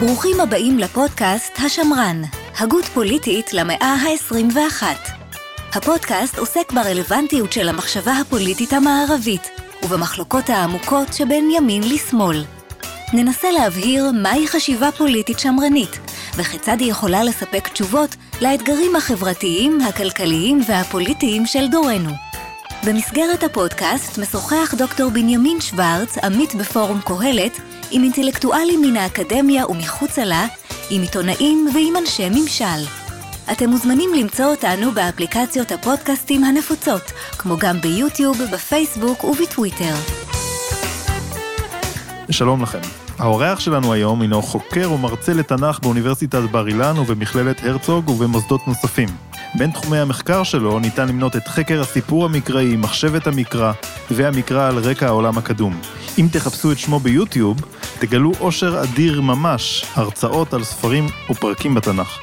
ברוכים הבאים לפודקאסט השמרן, הגות פוליטית למאה ה-21. הפודקאסט עוסק ברלוונטיות של המחשבה הפוליטית המערבית ובמחלוקות העמוקות שבין ימין לשמאל. ננסה להבהיר מהי חשיבה פוליטית שמרנית וכיצד היא יכולה לספק תשובות לאתגרים החברתיים, הכלכליים והפוליטיים של דורנו. במסגרת הפודקאסט משוחח דוקטור בנימין שוורץ, עמית בפורום קהלת, עם אינטלקטואלים מן האקדמיה ומחוצה לה, עם עיתונאים ועם אנשי ממשל. אתם מוזמנים למצוא אותנו באפליקציות הפודקאסטים הנפוצות, כמו גם ביוטיוב, בפייסבוק ובטוויטר. שלום לכם. האורח שלנו היום הינו חוקר ומרצה לתנ"ך באוניברסיטת בר אילן ובמכללת הרצוג ובמוסדות נוספים. בין תחומי המחקר שלו ניתן למנות את חקר הסיפור המקראי, מחשבת המקרא והמקרא על רקע העולם הקדום. אם תחפשו את שמו ביוטיוב, תגלו אושר אדיר ממש, הרצאות על ספרים ופרקים בתנ"ך.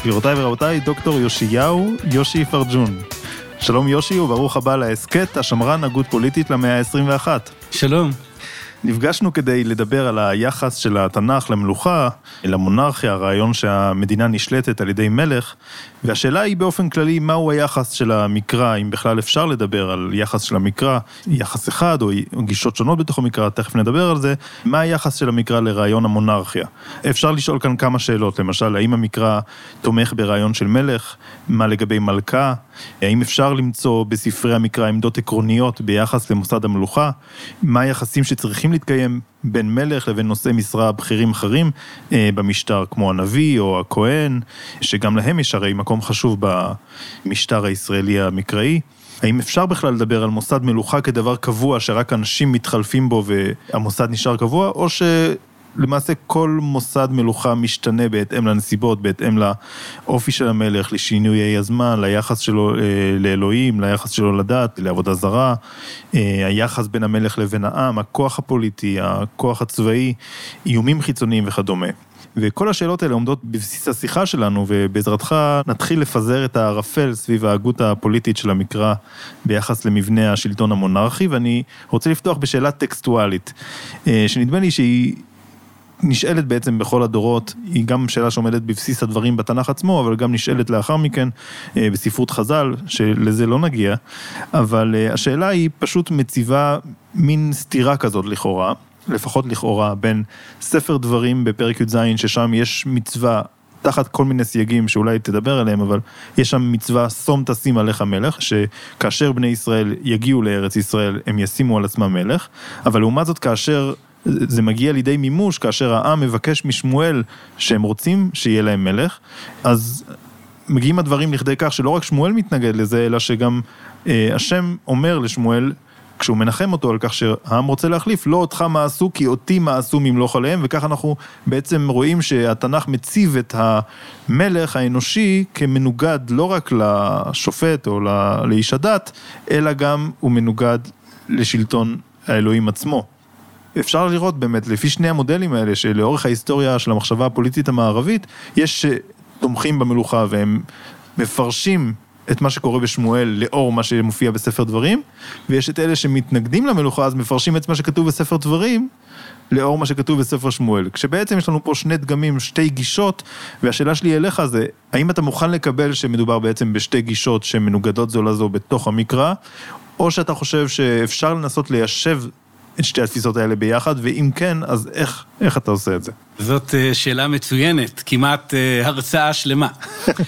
גבירותיי ורבותיי, דוקטור יאשיהו יושי פרג'ון. שלום יושי וברוך הבא להסכת השמרן הגות פוליטית למאה ה-21. שלום. נפגשנו כדי לדבר על היחס של התנ"ך למלוכה, למונרכיה, הרעיון שהמדינה נשלטת על ידי מלך, והשאלה היא באופן כללי, מהו היחס של המקרא, אם בכלל אפשר לדבר על יחס של המקרא, יחס אחד או גישות שונות בתוך המקרא, תכף נדבר על זה, מה היחס של המקרא לרעיון המונרכיה. אפשר לשאול כאן כמה שאלות, למשל, האם המקרא תומך ברעיון של מלך, מה לגבי מלכה, האם אפשר למצוא בספרי המקרא עמדות עקרוניות ביחס למוסד המלוכה, מה היחסים שצריכים להתקיים בין מלך לבין נושאי משרה בכירים אחרים אה, במשטר, כמו הנביא או הכהן, שגם להם יש הרי מקום חשוב במשטר הישראלי המקראי. האם אפשר בכלל לדבר על מוסד מלוכה כדבר קבוע שרק אנשים מתחלפים בו והמוסד נשאר קבוע, או ש... למעשה כל מוסד מלוכה משתנה בהתאם לנסיבות, בהתאם לאופי של המלך, לשינויי הזמן, ליחס שלו אה, לאלוהים, ליחס שלו לדת, לעבודה זרה, אה, היחס בין המלך לבין העם, הכוח הפוליטי, הכוח הצבאי, איומים חיצוניים וכדומה. וכל השאלות האלה עומדות בבסיס השיחה שלנו, ובעזרתך נתחיל לפזר את הערפל סביב ההגות הפוליטית של המקרא ביחס למבנה השלטון המונרכי, ואני רוצה לפתוח בשאלה טקסטואלית, אה, שנדמה לי שהיא נשאלת בעצם בכל הדורות, היא גם שאלה שעומדת בבסיס הדברים בתנ"ך עצמו, אבל גם נשאלת לאחר מכן אה, בספרות חז"ל, שלזה לא נגיע, אבל אה, השאלה היא פשוט מציבה מין סתירה כזאת לכאורה, לפחות לכאורה, בין ספר דברים בפרק י"ז, ששם יש מצווה תחת כל מיני סייגים שאולי תדבר עליהם, אבל יש שם מצווה שום תשים עליך מלך, שכאשר בני ישראל יגיעו לארץ ישראל, הם ישימו על עצמם מלך, אבל לעומת זאת כאשר זה מגיע לידי מימוש כאשר העם מבקש משמואל שהם רוצים שיהיה להם מלך, אז מגיעים הדברים לכדי כך שלא רק שמואל מתנגד לזה, אלא שגם אה, השם אומר לשמואל, כשהוא מנחם אותו על כך שהעם רוצה להחליף, לא אותך מעשו כי אותי מעשו ממלוך עליהם, וכך אנחנו בעצם רואים שהתנ"ך מציב את המלך האנושי כמנוגד לא רק לשופט או לאיש הדת, אלא גם הוא מנוגד לשלטון האלוהים עצמו. אפשר לראות באמת, לפי שני המודלים האלה, שלאורך ההיסטוריה של המחשבה הפוליטית המערבית, יש תומכים במלוכה והם מפרשים את מה שקורה בשמואל לאור מה שמופיע בספר דברים, ויש את אלה שמתנגדים למלוכה, אז מפרשים את מה שכתוב בספר דברים, לאור מה שכתוב בספר שמואל. כשבעצם יש לנו פה שני דגמים, שתי גישות, והשאלה שלי אליך זה, האם אתה מוכן לקבל שמדובר בעצם בשתי גישות שמנוגדות זו לזו בתוך המקרא, או שאתה חושב שאפשר לנסות ליישב את שתי התפיסות האלה ביחד, ואם כן, אז איך, איך אתה עושה את זה? זאת אה, שאלה מצוינת, כמעט אה, הרצאה שלמה.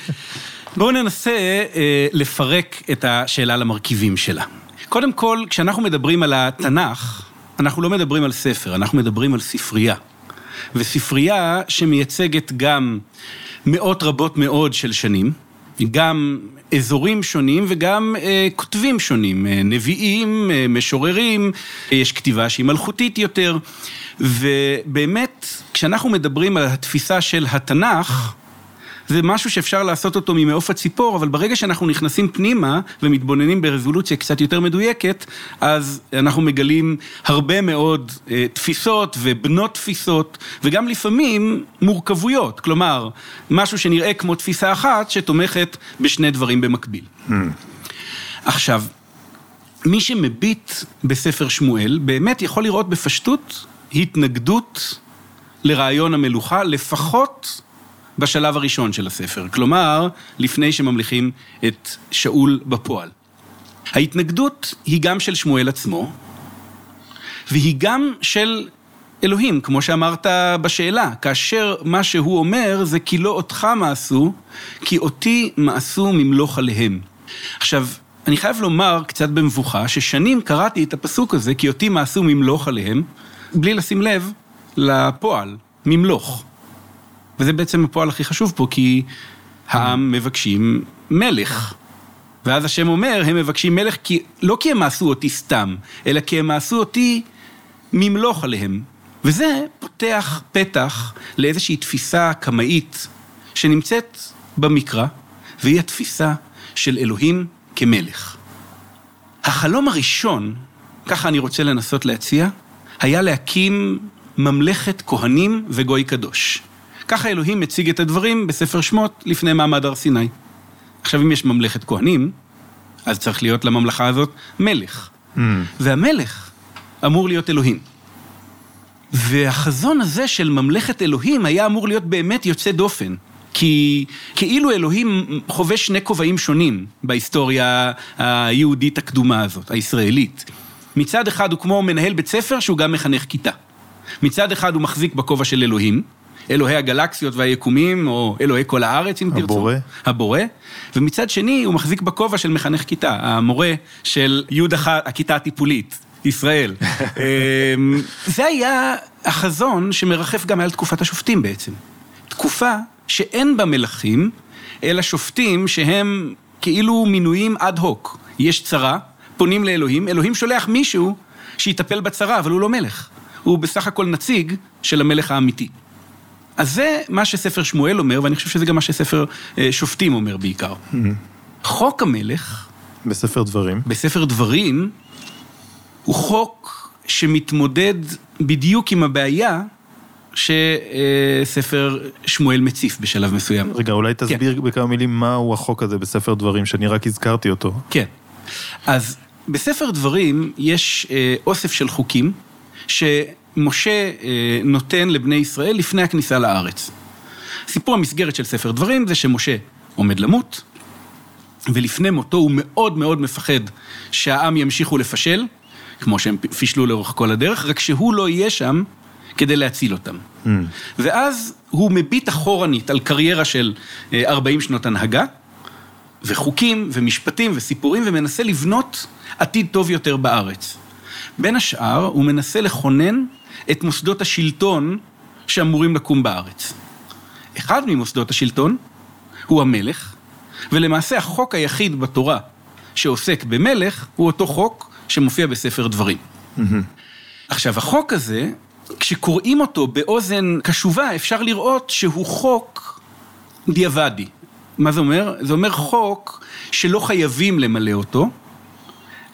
בואו ננסה אה, לפרק את השאלה למרכיבים שלה. קודם כל, כשאנחנו מדברים על התנ"ך, אנחנו לא מדברים על ספר, אנחנו מדברים על ספרייה. וספרייה שמייצגת גם מאות רבות מאוד של שנים, גם אזורים שונים וגם אה, כותבים שונים, אה, נביאים, אה, משוררים, אה, יש כתיבה שהיא מלכותית יותר, ובאמת, כשאנחנו מדברים על התפיסה של התנ"ך, זה משהו שאפשר לעשות אותו ממעוף הציפור, אבל ברגע שאנחנו נכנסים פנימה ומתבוננים ברזולוציה קצת יותר מדויקת, אז אנחנו מגלים הרבה מאוד אה, תפיסות ובנות תפיסות, וגם לפעמים מורכבויות, כלומר, משהו שנראה כמו תפיסה אחת שתומכת בשני דברים במקביל. Mm. עכשיו, מי שמביט בספר שמואל, באמת יכול לראות בפשטות התנגדות לרעיון המלוכה, לפחות בשלב הראשון של הספר. כלומר, לפני שממליכים את שאול בפועל. ההתנגדות היא גם של שמואל עצמו, והיא גם של אלוהים, כמו שאמרת בשאלה, כאשר מה שהוא אומר זה כי לא אותך מעשו, כי אותי מעשו ממלוך עליהם. עכשיו, אני חייב לומר קצת במבוכה, ששנים קראתי את הפסוק הזה, כי אותי מעשו ממלוך עליהם, בלי לשים לב לפועל, ממלוך. וזה בעצם הפועל הכי חשוב פה, כי העם מבקשים מלך. ואז השם אומר, הם מבקשים מלך כי, לא כי הם מעשו אותי סתם, אלא כי הם מעשו אותי ממלוך עליהם. וזה פותח פתח לאיזושהי תפיסה קמאית שנמצאת במקרא, והיא התפיסה של אלוהים כמלך. החלום הראשון, ככה אני רוצה לנסות להציע, היה להקים ממלכת כהנים וגוי קדוש. ככה אלוהים מציג את הדברים בספר שמות לפני מעמד הר סיני. עכשיו, אם יש ממלכת כהנים, אז צריך להיות לממלכה הזאת מלך. Mm. והמלך אמור להיות אלוהים. והחזון הזה של ממלכת אלוהים היה אמור להיות באמת יוצא דופן. כי כאילו אלוהים חווה שני כובעים שונים בהיסטוריה היהודית הקדומה הזאת, הישראלית. מצד אחד הוא כמו מנהל בית ספר שהוא גם מחנך כיתה. מצד אחד הוא מחזיק בכובע של אלוהים, אלוהי הגלקסיות והיקומים, או אלוהי כל הארץ, אם תרצו. הבורא. הבורא. ומצד שני, הוא מחזיק בכובע של מחנך כיתה, המורה של י' הכיתה הטיפולית, ישראל. אמ, זה היה החזון שמרחף גם על תקופת השופטים בעצם. תקופה שאין בה מלכים, אלא שופטים שהם כאילו מינויים אד הוק. יש צרה, פונים לאלוהים, אלוהים שולח מישהו שיטפל בצרה, אבל הוא לא מלך. הוא בסך הכל נציג של המלך האמיתי. אז זה מה שספר שמואל אומר, ואני חושב שזה גם מה שספר אה, שופטים אומר בעיקר. חוק המלך... בספר דברים. בספר דברים, הוא חוק שמתמודד בדיוק עם הבעיה שספר שמואל מציף בשלב מסוים. רגע, אולי תסביר כן. בכמה מילים מהו החוק הזה בספר דברים, שאני רק הזכרתי אותו. כן. אז בספר דברים יש אה, אוסף של חוקים, שמשה אה, נותן לבני ישראל לפני הכניסה לארץ. סיפור המסגרת של ספר דברים זה שמשה עומד למות, ולפני מותו הוא מאוד מאוד מפחד שהעם ימשיכו לפשל, כמו שהם פישלו לאורך כל הדרך, רק שהוא לא יהיה שם כדי להציל אותם. Mm. ואז הוא מביט אחורנית על קריירה של 40 אה, שנות הנהגה, וחוקים ומשפטים וסיפורים, ומנסה לבנות עתיד טוב יותר בארץ. בין השאר, הוא מנסה לכונן את מוסדות השלטון שאמורים לקום בארץ. אחד ממוסדות השלטון הוא המלך, ולמעשה החוק היחיד בתורה שעוסק במלך הוא אותו חוק שמופיע בספר דברים. Mm-hmm. עכשיו, החוק הזה, כשקוראים אותו באוזן קשובה, אפשר לראות שהוא חוק דיעבדי. מה זה אומר? זה אומר חוק שלא חייבים למלא אותו,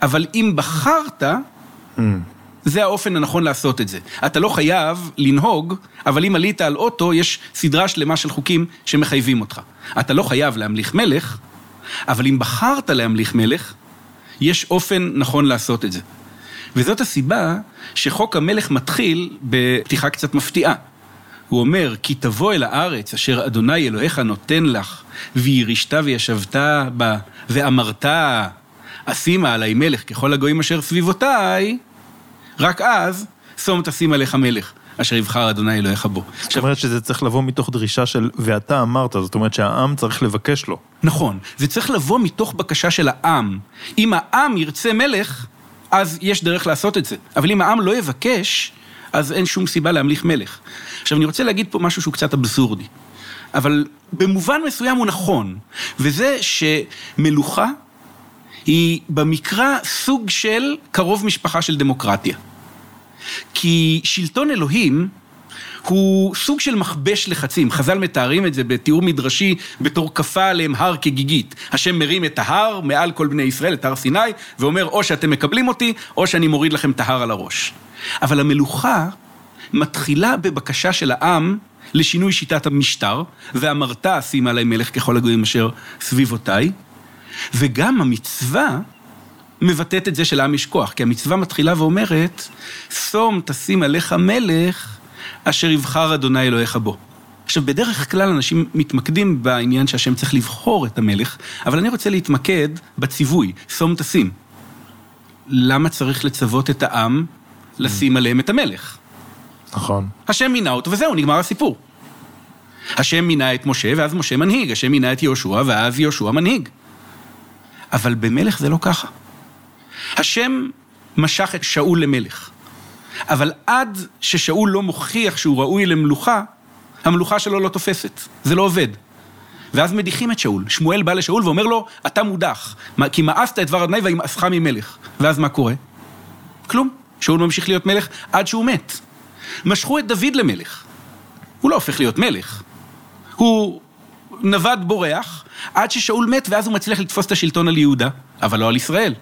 אבל אם בחרת, mm. זה האופן הנכון לעשות את זה. אתה לא חייב לנהוג, אבל אם עלית על אוטו, יש סדרה שלמה של חוקים שמחייבים אותך. אתה לא חייב להמליך מלך, אבל אם בחרת להמליך מלך, יש אופן נכון לעשות את זה. וזאת הסיבה שחוק המלך מתחיל בפתיחה קצת מפתיעה. הוא אומר, כי תבוא אל הארץ אשר אדוני אלוהיך נותן לך, וירישת וישבת בה, ואמרת, אשימה עלי מלך ככל הגויים אשר סביבותיי, רק אז, שום תשים עליך מלך. אשר יבחר אדוני אלוהיך בו. זאת אומרת שזה צריך לבוא מתוך דרישה של ואתה אמרת, זאת אומרת שהעם צריך לבקש לו. נכון, זה צריך לבוא מתוך בקשה של העם. אם העם ירצה מלך, אז יש דרך לעשות את זה. אבל אם העם לא יבקש, אז אין שום סיבה להמליך מלך. עכשיו, אני רוצה להגיד פה משהו שהוא קצת אבסורדי, אבל במובן מסוים הוא נכון, וזה שמלוכה היא במקרא סוג של קרוב משפחה של דמוקרטיה. כי שלטון אלוהים הוא סוג של מכבש לחצים. חז"ל מתארים את זה בתיאור מדרשי בתור כפה עליהם הר כגיגית. השם מרים את ההר מעל כל בני ישראל, את הר סיני, ואומר או שאתם מקבלים אותי, או שאני מוריד לכם את ההר על הראש. אבל המלוכה מתחילה בבקשה של העם לשינוי שיטת המשטר, ואמרת שים עלי מלך ככל הגויים אשר סביבותיי, וגם המצווה מבטאת את זה של העם יש כוח, כי המצווה מתחילה ואומרת, שום תשים עליך מלך אשר יבחר אדוני אלוהיך בו. עכשיו, בדרך כלל אנשים מתמקדים בעניין שהשם צריך לבחור את המלך, אבל אני רוצה להתמקד בציווי, שום תשים. למה צריך לצוות את העם לשים עליהם את המלך? נכון. השם מינה אותו וזהו, נגמר הסיפור. השם מינה את משה ואז משה מנהיג, השם מינה את יהושע ואז יהושע מנהיג. אבל במלך זה לא ככה. השם משך את שאול למלך, אבל עד ששאול לא מוכיח שהוא ראוי למלוכה, המלוכה שלו לא תופסת, זה לא עובד. ואז מדיחים את שאול. שמואל בא לשאול ואומר לו, אתה מודח, כי מאסת את דבר אדוני וימאסך ממלך. ואז מה קורה? כלום. שאול ממשיך להיות מלך עד שהוא מת. משכו את דוד למלך. הוא לא הופך להיות מלך. הוא נווד בורח עד ששאול מת ואז הוא מצליח לתפוס את השלטון על יהודה, אבל לא על ישראל.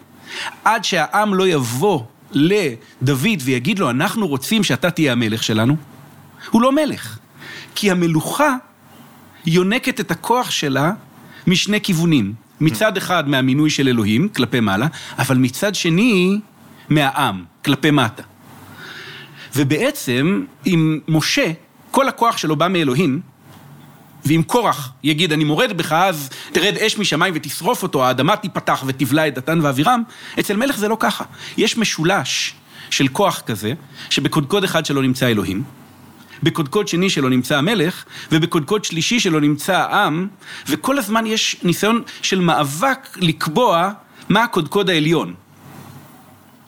עד שהעם לא יבוא לדוד ויגיד לו, אנחנו רוצים שאתה תהיה המלך שלנו, הוא לא מלך. כי המלוכה יונקת את הכוח שלה משני כיוונים. מצד אחד מהמינוי של אלוהים, כלפי מעלה, אבל מצד שני מהעם, כלפי מטה. ובעצם, אם משה, כל הכוח שלו בא מאלוהים, ואם קורח יגיד, אני מורד בך, אז תרד אש משמיים ותשרוף אותו, האדמה תיפתח ותבלע את דתן ואבירם, אצל מלך זה לא ככה. יש משולש של כוח כזה, שבקודקוד אחד שלו נמצא אלוהים, בקודקוד שני שלו נמצא המלך, ובקודקוד שלישי שלו נמצא העם, וכל הזמן יש ניסיון של מאבק לקבוע מה הקודקוד העליון.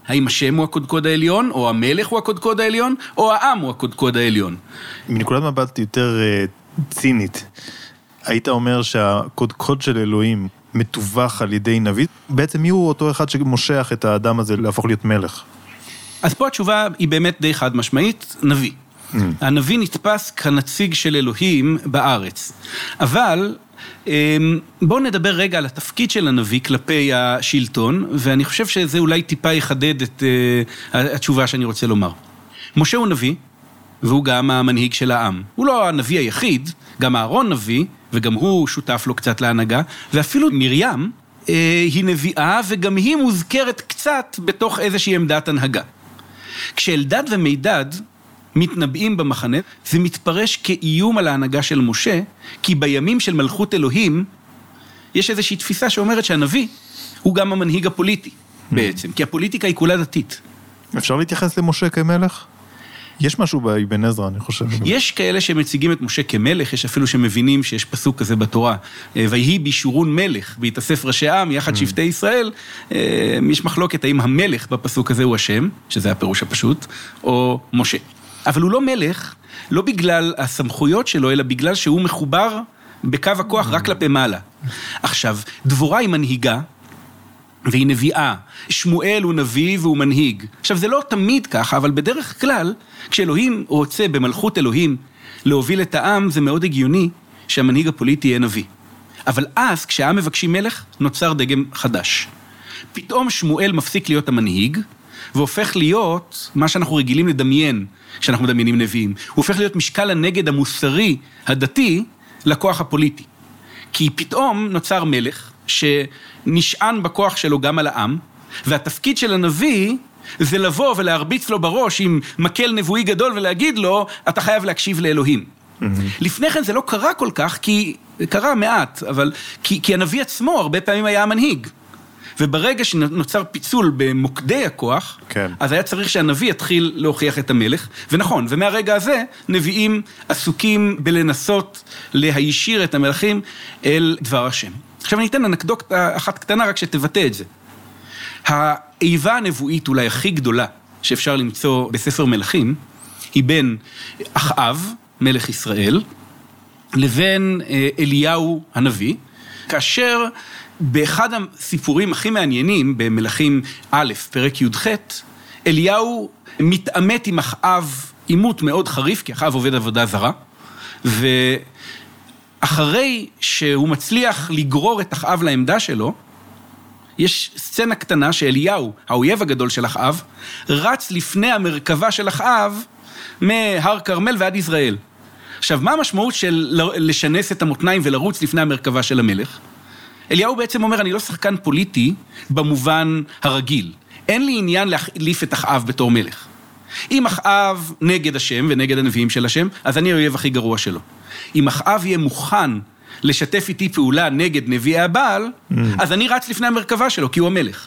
האם השם הוא הקודקוד העליון, או המלך הוא הקודקוד העליון, או העם הוא הקודקוד העליון. מנקודת מבט יותר uh, צינית, היית אומר שהקודקוד של אלוהים מתווך על ידי נביא? בעצם מי הוא אותו אחד שמושך את האדם הזה להפוך להיות מלך? אז פה התשובה היא באמת די חד משמעית, נביא. Mm. הנביא נתפס כנציג של אלוהים בארץ. אבל אמ, בואו נדבר רגע על התפקיד של הנביא כלפי השלטון, ואני חושב שזה אולי טיפה יחדד את uh, התשובה שאני רוצה לומר. משה הוא נביא, והוא גם המנהיג של העם. הוא לא הנביא היחיד, גם אהרון נביא, וגם הוא שותף לו קצת להנהגה, ואפילו מרים אה, היא נביאה, וגם היא מוזכרת קצת בתוך איזושהי עמדת הנהגה. כשאלדד ומידד מתנבאים במחנה, זה מתפרש כאיום על ההנהגה של משה, כי בימים של מלכות אלוהים, יש איזושהי תפיסה שאומרת שהנביא הוא גם המנהיג הפוליטי בעצם, כי הפוליטיקה היא כולה דתית. אפשר להתייחס למשה כמלך? יש משהו באבן עזרא, אני חושב. יש כאלה שמציגים את משה כמלך, יש אפילו שמבינים שיש פסוק כזה בתורה, אה, ויהי בישורון מלך, בהתאסף ראשי עם, יחד mm. שבטי ישראל, אה, יש מחלוקת האם המלך בפסוק הזה הוא השם, שזה הפירוש הפשוט, או משה. אבל הוא לא מלך, לא בגלל הסמכויות שלו, אלא בגלל שהוא מחובר בקו הכוח רק כלפי מעלה. עכשיו, דבורה היא מנהיגה, והיא נביאה. שמואל הוא נביא והוא מנהיג. עכשיו, זה לא תמיד ככה, אבל בדרך כלל, כשאלוהים רוצה במלכות אלוהים להוביל את העם, זה מאוד הגיוני שהמנהיג הפוליטי יהיה נביא. אבל אז, כשהעם מבקשים מלך, נוצר דגם חדש. פתאום שמואל מפסיק להיות המנהיג, והופך להיות מה שאנחנו רגילים לדמיין כשאנחנו מדמיינים נביאים. הוא הופך להיות משקל הנגד המוסרי, הדתי, לכוח הפוליטי. כי פתאום נוצר מלך שנשען בכוח שלו גם על העם, והתפקיד של הנביא זה לבוא ולהרביץ לו בראש עם מקל נבואי גדול ולהגיד לו, אתה חייב להקשיב לאלוהים. Mm-hmm. לפני כן זה לא קרה כל כך, כי, קרה מעט, אבל, כי, כי הנביא עצמו הרבה פעמים היה המנהיג. וברגע שנוצר פיצול במוקדי הכוח, כן. אז היה צריך שהנביא יתחיל להוכיח את המלך. ונכון, ומהרגע הזה נביאים עסוקים בלנסות להישיר את המלכים אל דבר השם. עכשיו אני אתן אנקדוקטה אחת קטנה רק שתבטא את זה. האיבה הנבואית אולי הכי גדולה שאפשר למצוא בספר מלכים, היא בין אחאב, מלך ישראל, לבין אה, אליהו הנביא, כאשר באחד הסיפורים הכי מעניינים, במלכים א', פרק י"ח, אליהו מתעמת עם אחאב עימות מאוד חריף, כי אחאב עובד עבודה זרה, ואחרי שהוא מצליח לגרור את אחאב לעמדה שלו, יש סצנה קטנה שאליהו, האויב הגדול של אחאב, רץ לפני המרכבה של אחאב מהר כרמל ועד יזרעאל. עכשיו, מה המשמעות של לשנס את המותניים ולרוץ לפני המרכבה של המלך? אליהו בעצם אומר, אני לא שחקן פוליטי במובן הרגיל. אין לי עניין להחליף את אחאב בתור מלך. אם אחאב נגד השם ונגד הנביאים של השם, אז אני האויב הכי גרוע שלו. אם אחאב יהיה מוכן לשתף איתי פעולה נגד נביאי הבעל, mm. אז אני רץ לפני המרכבה שלו, כי הוא המלך.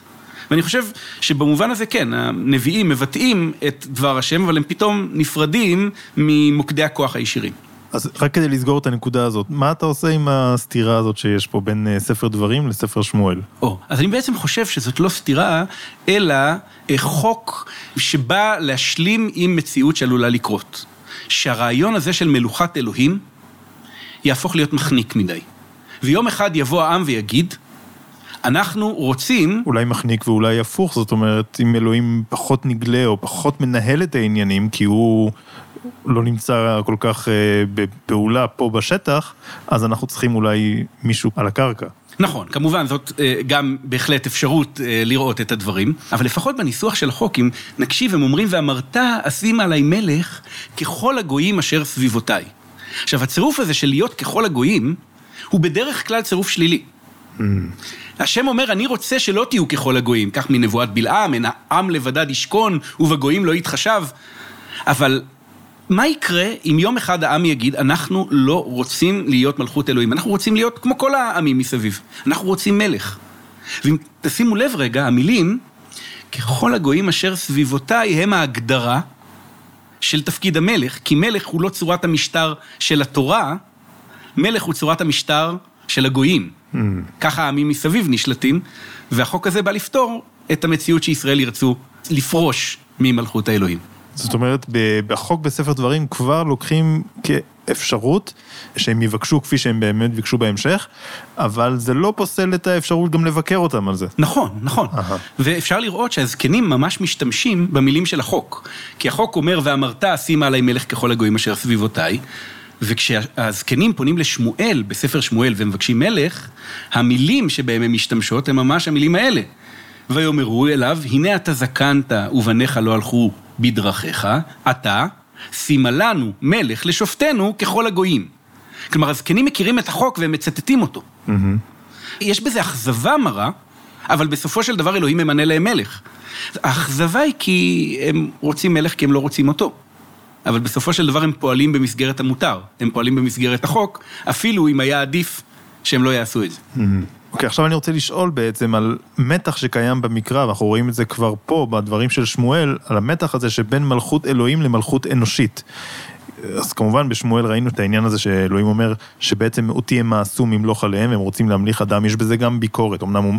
ואני חושב שבמובן הזה כן, הנביאים מבטאים את דבר השם, אבל הם פתאום נפרדים ממוקדי הכוח הישירים. אז רק כדי לסגור את הנקודה הזאת, מה אתה עושה עם הסתירה הזאת שיש פה בין אה, ספר דברים לספר שמואל? או, אז אני בעצם חושב שזאת לא סתירה, אלא אה, חוק שבא להשלים עם מציאות שעלולה לקרות. שהרעיון הזה של מלוכת אלוהים יהפוך להיות מחניק מדי. ויום אחד יבוא העם ויגיד, אנחנו רוצים... אולי מחניק ואולי הפוך, זאת אומרת, אם אלוהים פחות נגלה או פחות מנהל את העניינים, כי הוא לא נמצא כל כך אה, בפעולה פה בשטח, אז אנחנו צריכים אולי מישהו על הקרקע. נכון, כמובן, זאת אה, גם בהחלט אפשרות אה, לראות את הדברים, אבל לפחות בניסוח של החוק, אם נקשיב, הם אומרים, ואמרת, אשים עלי מלך ככל הגויים אשר סביבותיי. עכשיו, הצירוף הזה של להיות ככל הגויים, הוא בדרך כלל צירוף שלילי. Mm. השם אומר, אני רוצה שלא תהיו ככל הגויים, כך מנבואת בלעם, אין העם לבדד ישכון ובגויים לא יתחשב. אבל מה יקרה אם יום אחד העם יגיד, אנחנו לא רוצים להיות מלכות אלוהים, אנחנו רוצים להיות כמו כל העמים מסביב, אנחנו רוצים מלך. ואם תשימו לב רגע, המילים, ככל הגויים אשר סביבותיי הם ההגדרה של תפקיד המלך, כי מלך הוא לא צורת המשטר של התורה, מלך הוא צורת המשטר של הגויים. Mm. ככה העמים מסביב נשלטים, והחוק הזה בא לפתור את המציאות שישראל ירצו לפרוש ממלכות האלוהים. זאת אומרת, בחוק בספר דברים כבר לוקחים כאפשרות שהם יבקשו כפי שהם באמת ביקשו בהמשך, אבל זה לא פוסל את האפשרות גם לבקר אותם על זה. נכון, נכון. Aha. ואפשר לראות שהזקנים ממש משתמשים במילים של החוק. כי החוק אומר, ואמרת, שימה עלי מלך ככל הגויים אשר סביבותיי. וכשהזקנים פונים לשמואל, בספר שמואל, ומבקשים מלך, המילים שבהם הם משתמשות הם ממש המילים האלה. ויאמרו אליו, הנה אתה זקנת ובניך לא הלכו בדרכיך, אתה, שימה לנו מלך לשופטנו ככל הגויים. כלומר, הזקנים מכירים את החוק והם מצטטים אותו. Mm-hmm. יש בזה אכזבה מרה, אבל בסופו של דבר אלוהים ממנה להם מלך. האכזבה היא כי הם רוצים מלך כי הם לא רוצים אותו. אבל בסופו של דבר הם פועלים במסגרת המותר, הם פועלים במסגרת החוק, אפילו אם היה עדיף שהם לא יעשו את זה. Mm-hmm. אוקיי, okay, עכשיו אני רוצה לשאול בעצם על מתח שקיים במקרא, ואנחנו רואים את זה כבר פה, בדברים של שמואל, על המתח הזה שבין מלכות אלוהים למלכות אנושית. אז כמובן בשמואל ראינו את העניין הזה שאלוהים אומר שבעצם אותי הם מעשו ממלוך עליהם, הם רוצים להמליך אדם, יש בזה גם ביקורת, אמנם הוא,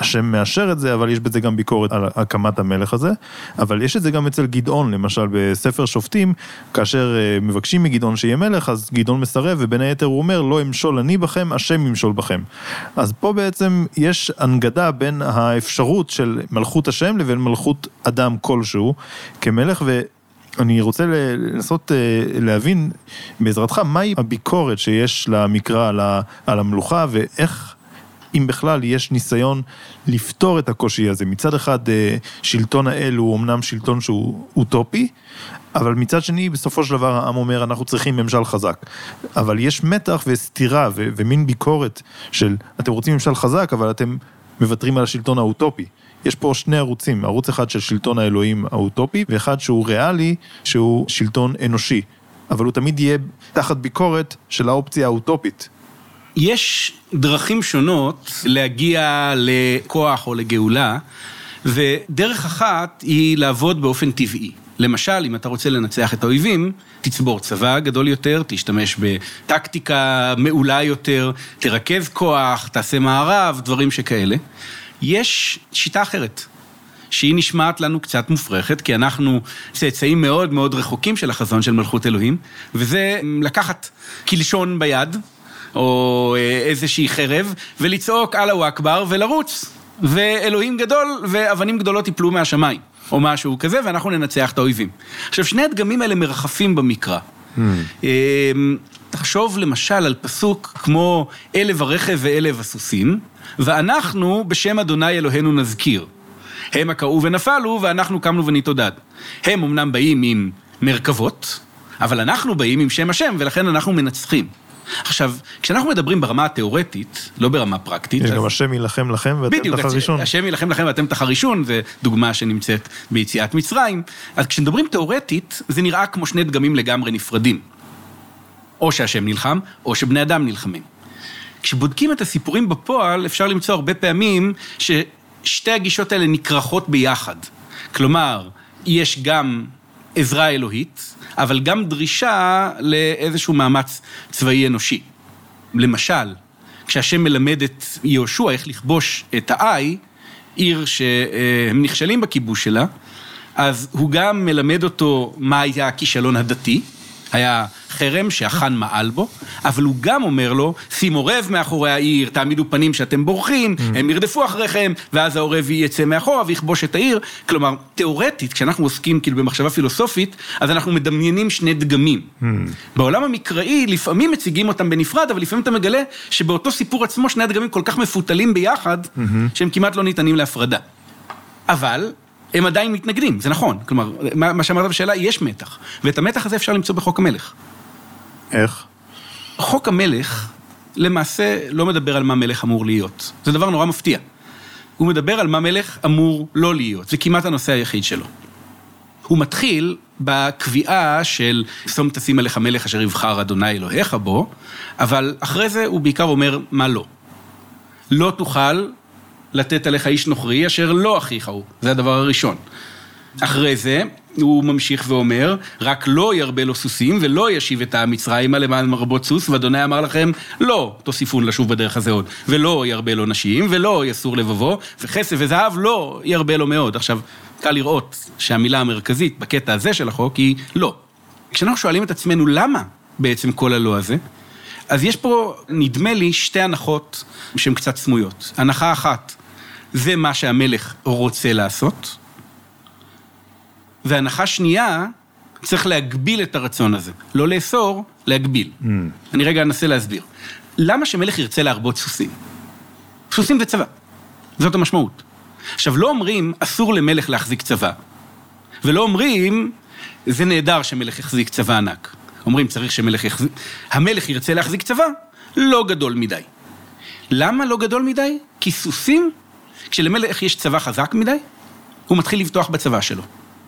השם מאשר את זה, אבל יש בזה גם ביקורת על הקמת המלך הזה, אבל יש את זה גם אצל גדעון, למשל בספר שופטים, כאשר אה, מבקשים מגדעון שיהיה מלך, אז גדעון מסרב, ובין היתר הוא אומר, לא אמשול אני בכם, השם ימשול בכם. אז פה בעצם יש הנגדה בין האפשרות של מלכות השם לבין מלכות אדם כלשהו כמלך, ו... אני רוצה לנסות אה, להבין בעזרתך מהי הביקורת שיש למקרא על המלוכה ואיך, אם בכלל, יש ניסיון לפתור את הקושי הזה. מצד אחד, אה, שלטון האל הוא אמנם שלטון שהוא אוטופי, אבל מצד שני, בסופו של דבר העם אומר, אנחנו צריכים ממשל חזק. אבל יש מתח וסתירה ומין ביקורת של, אתם רוצים ממשל חזק, אבל אתם מוותרים על השלטון האוטופי. יש פה שני ערוצים, ערוץ אחד של שלטון האלוהים האוטופי, ואחד שהוא ריאלי, שהוא שלטון אנושי. אבל הוא תמיד יהיה תחת ביקורת של האופציה האוטופית. יש דרכים שונות להגיע לכוח או לגאולה, ודרך אחת היא לעבוד באופן טבעי. למשל, אם אתה רוצה לנצח את האויבים, תצבור צבא גדול יותר, תשתמש בטקטיקה מעולה יותר, תרכז כוח, תעשה מערב, דברים שכאלה. יש שיטה אחרת, שהיא נשמעת לנו קצת מופרכת, כי אנחנו צאצאים מאוד מאוד רחוקים של החזון של מלכות אלוהים, וזה לקחת קלשון ביד, או אה, איזושהי חרב, ולצעוק אללהו אכבר ולרוץ. ואלוהים גדול, ואבנים גדולות יפלו מהשמיים, או משהו כזה, ואנחנו ננצח את האויבים. עכשיו, שני הדגמים האלה מרחפים במקרא. Hmm. אמ, תחשוב למשל על פסוק כמו אלב הרכב ואלב הסוסים, ואנחנו בשם אדוני אלוהינו נזכיר. הם הקראו ונפלו, ואנחנו קמנו ונתעודד. הם אמנם באים עם מרכבות, אבל אנחנו באים עם שם השם, ולכן אנחנו מנצחים. עכשיו, כשאנחנו מדברים ברמה התיאורטית, לא ברמה פרקטית... יש אז- גם השם יילחם לכם ואתם בדיוק, תחרישון. השם יילחם לכם ואתם תחרישון, זו דוגמה שנמצאת ביציאת מצרים. אז כשמדברים תיאורטית, זה נראה כמו שני דגמים לגמרי נפרדים. או שהשם נלחם, או שבני אדם נלחמים. כשבודקים את הסיפורים בפועל, אפשר למצוא הרבה פעמים ששתי הגישות האלה נכרכות ביחד. כלומר, יש גם עזרה אלוהית, אבל גם דרישה לאיזשהו מאמץ צבאי אנושי. למשל, כשהשם מלמד את יהושע איך לכבוש את האי, עיר שהם נכשלים בכיבוש שלה, אז הוא גם מלמד אותו מה היה הכישלון הדתי, היה חרם שהחאן מעל בו, אבל הוא גם אומר לו, שים עורב מאחורי העיר, תעמידו פנים שאתם בורחים, הם ירדפו אחריכם, ואז העורב יצא מאחורה ויכבוש את העיר. כלומר, תיאורטית, כשאנחנו עוסקים כאילו במחשבה פילוסופית, אז אנחנו מדמיינים שני דגמים. בעולם המקראי, לפעמים מציגים אותם בנפרד, אבל לפעמים אתה מגלה שבאותו סיפור עצמו שני הדגמים כל כך מפותלים ביחד, שהם כמעט לא ניתנים להפרדה. אבל הם עדיין מתנגדים, זה נכון. כלומר, מה מה שאמרת בשאלה, יש מתח. ואת המתח הזה אפשר למצוא בחוק המלך. איך? חוק המלך למעשה לא מדבר על מה מלך אמור להיות. זה דבר נורא מפתיע. הוא מדבר על מה מלך אמור לא להיות. זה כמעט הנושא היחיד שלו. הוא מתחיל בקביעה של שום תשים עליך מלך אשר יבחר אדוני אלוהיך בו, אבל אחרי זה הוא בעיקר אומר מה לא. לא תוכל לתת עליך איש נוכרי אשר לא אחיך הוא, זה הדבר הראשון. אחרי זה הוא ממשיך ואומר, רק לא ירבה לו סוסים ולא ישיב את העם מצרימה למען מרבות סוס, ואדוני אמר לכם, לא תוסיפון לשוב בדרך הזה עוד, ולא ירבה לו נשים, ולא יסור לבבו, וכסף וזהב לא ירבה לו מאוד. עכשיו, קל לראות שהמילה המרכזית בקטע הזה של החוק היא לא. כשאנחנו שואלים את עצמנו למה בעצם כל הלא הזה, אז יש פה, נדמה לי, שתי הנחות שהן קצת סמויות. הנחה אחת, זה מה שהמלך רוצה לעשות, והנחה שנייה, צריך להגביל את הרצון הזה. לא לאסור, להגביל. Mm. אני רגע אנסה להסביר. למה שמלך ירצה להרבות סוסים? סוסים זה צבא, זאת המשמעות. עכשיו, לא אומרים, אסור למלך להחזיק צבא, ולא אומרים, זה נהדר שמלך יחזיק צבא ענק. אומרים, צריך שמלך יחזיק... המלך ירצה להחזיק צבא, לא גדול מדי. למה לא גדול מדי? כי סוסים, כשלמלך יש צבא חזק מדי, הוא מתחיל לבטוח בצבא שלו.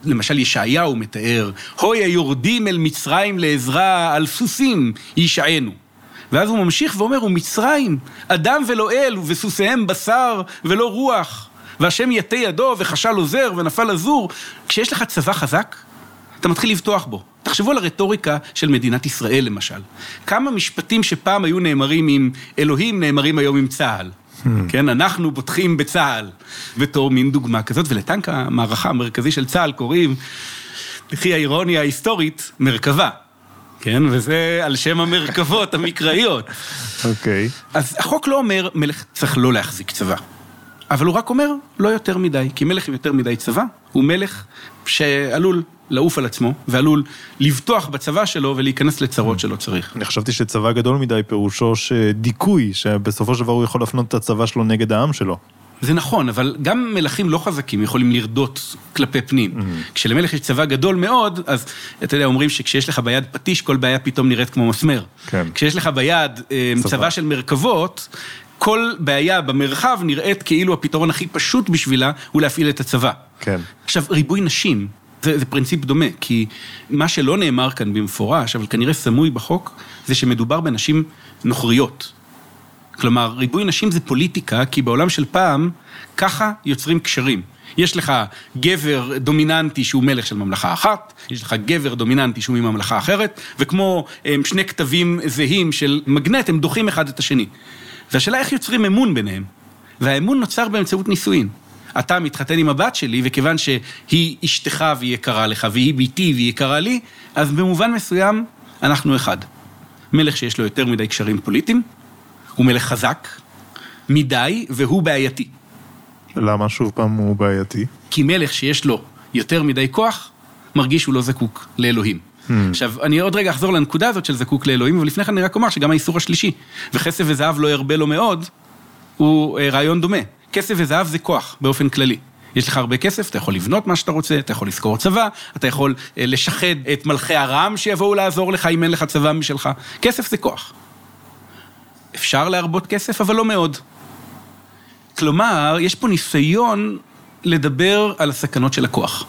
למשל ישעיהו מתאר, הוי היורדים אל מצרים לעזרה על סוסים יישענו. ואז הוא ממשיך ואומר, ומצרים, אדם ולא אל, ובסוסיהם בשר ולא רוח. והשם יטה ידו וחשל עוזר ונפל עזור. כשיש לך צבא חזק, אתה מתחיל לבטוח בו. תחשבו על הרטוריקה של מדינת ישראל למשל. כמה משפטים שפעם היו נאמרים עם אלוהים, נאמרים היום עם צה"ל. כן, אנחנו בוטחים בצה"ל, בתור מין דוגמה כזאת, ולטנק המערכה המרכזי של צה"ל קוראים, לפי האירוניה ההיסטורית, מרכבה. כן, וזה על שם המרכבות המקראיות. אוקיי. אז החוק לא אומר, מלך צריך לא להחזיק צבא. אבל הוא רק אומר, לא יותר מדי, כי מלך עם יותר מדי צבא, הוא מלך שעלול לעוף על עצמו, ועלול לבטוח בצבא שלו ולהיכנס לצרות שלא צריך. אני חשבתי שצבא גדול מדי פירושו שדיכוי, שבסופו של דבר הוא יכול להפנות את הצבא שלו נגד העם שלו. זה נכון, אבל גם מלכים לא חזקים יכולים לרדות כלפי פנים. כשלמלך יש צבא גדול מאוד, אז אתה יודע, אומרים שכשיש לך ביד פטיש, כל בעיה פתאום נראית כמו מסמר. כן. כשיש לך ביד אה, צבא. צבא של מרכבות, כל בעיה במרחב נראית כאילו הפתרון הכי פשוט בשבילה הוא להפעיל את הצבא. כן. עכשיו, ריבוי נשים, זה, זה פרינציפ דומה, כי מה שלא נאמר כאן במפורש, אבל כנראה סמוי בחוק, זה שמדובר בנשים נוכריות. כלומר, ריבוי נשים זה פוליטיקה, כי בעולם של פעם, ככה יוצרים קשרים. יש לך גבר דומיננטי שהוא מלך של ממלכה אחת, יש לך גבר דומיננטי שהוא מממלכה אחרת, וכמו הם, שני כתבים זהים של מגנט, הם דוחים אחד את השני. והשאלה איך יוצרים אמון ביניהם. והאמון נוצר באמצעות נישואין. אתה מתחתן עם הבת שלי, וכיוון שהיא אשתך והיא יקרה לך, והיא ביתי והיא יקרה לי, אז במובן מסוים אנחנו אחד. מלך שיש לו יותר מדי קשרים פוליטיים, הוא מלך חזק, מדי, והוא בעייתי. למה שוב פעם הוא בעייתי? כי מלך שיש לו יותר מדי כוח, מרגיש שהוא לא זקוק לאלוהים. Hmm. עכשיו, אני עוד רגע אחזור לנקודה הזאת של זקוק לאלוהים, אבל לפני כן אני רק אומר שגם האיסור השלישי, וכסף וזהב לא ירבה לו מאוד, הוא אה, רעיון דומה. כסף וזהב זה כוח, באופן כללי. יש לך הרבה כסף, אתה יכול לבנות מה שאתה רוצה, אתה יכול לשכור צבא, אתה יכול אה, לשחד את מלכי הרעם שיבואו לעזור לך אם אין לך צבא משלך. כסף זה כוח. אפשר להרבות כסף, אבל לא מאוד. כלומר, יש פה ניסיון לדבר על הסכנות של הכוח.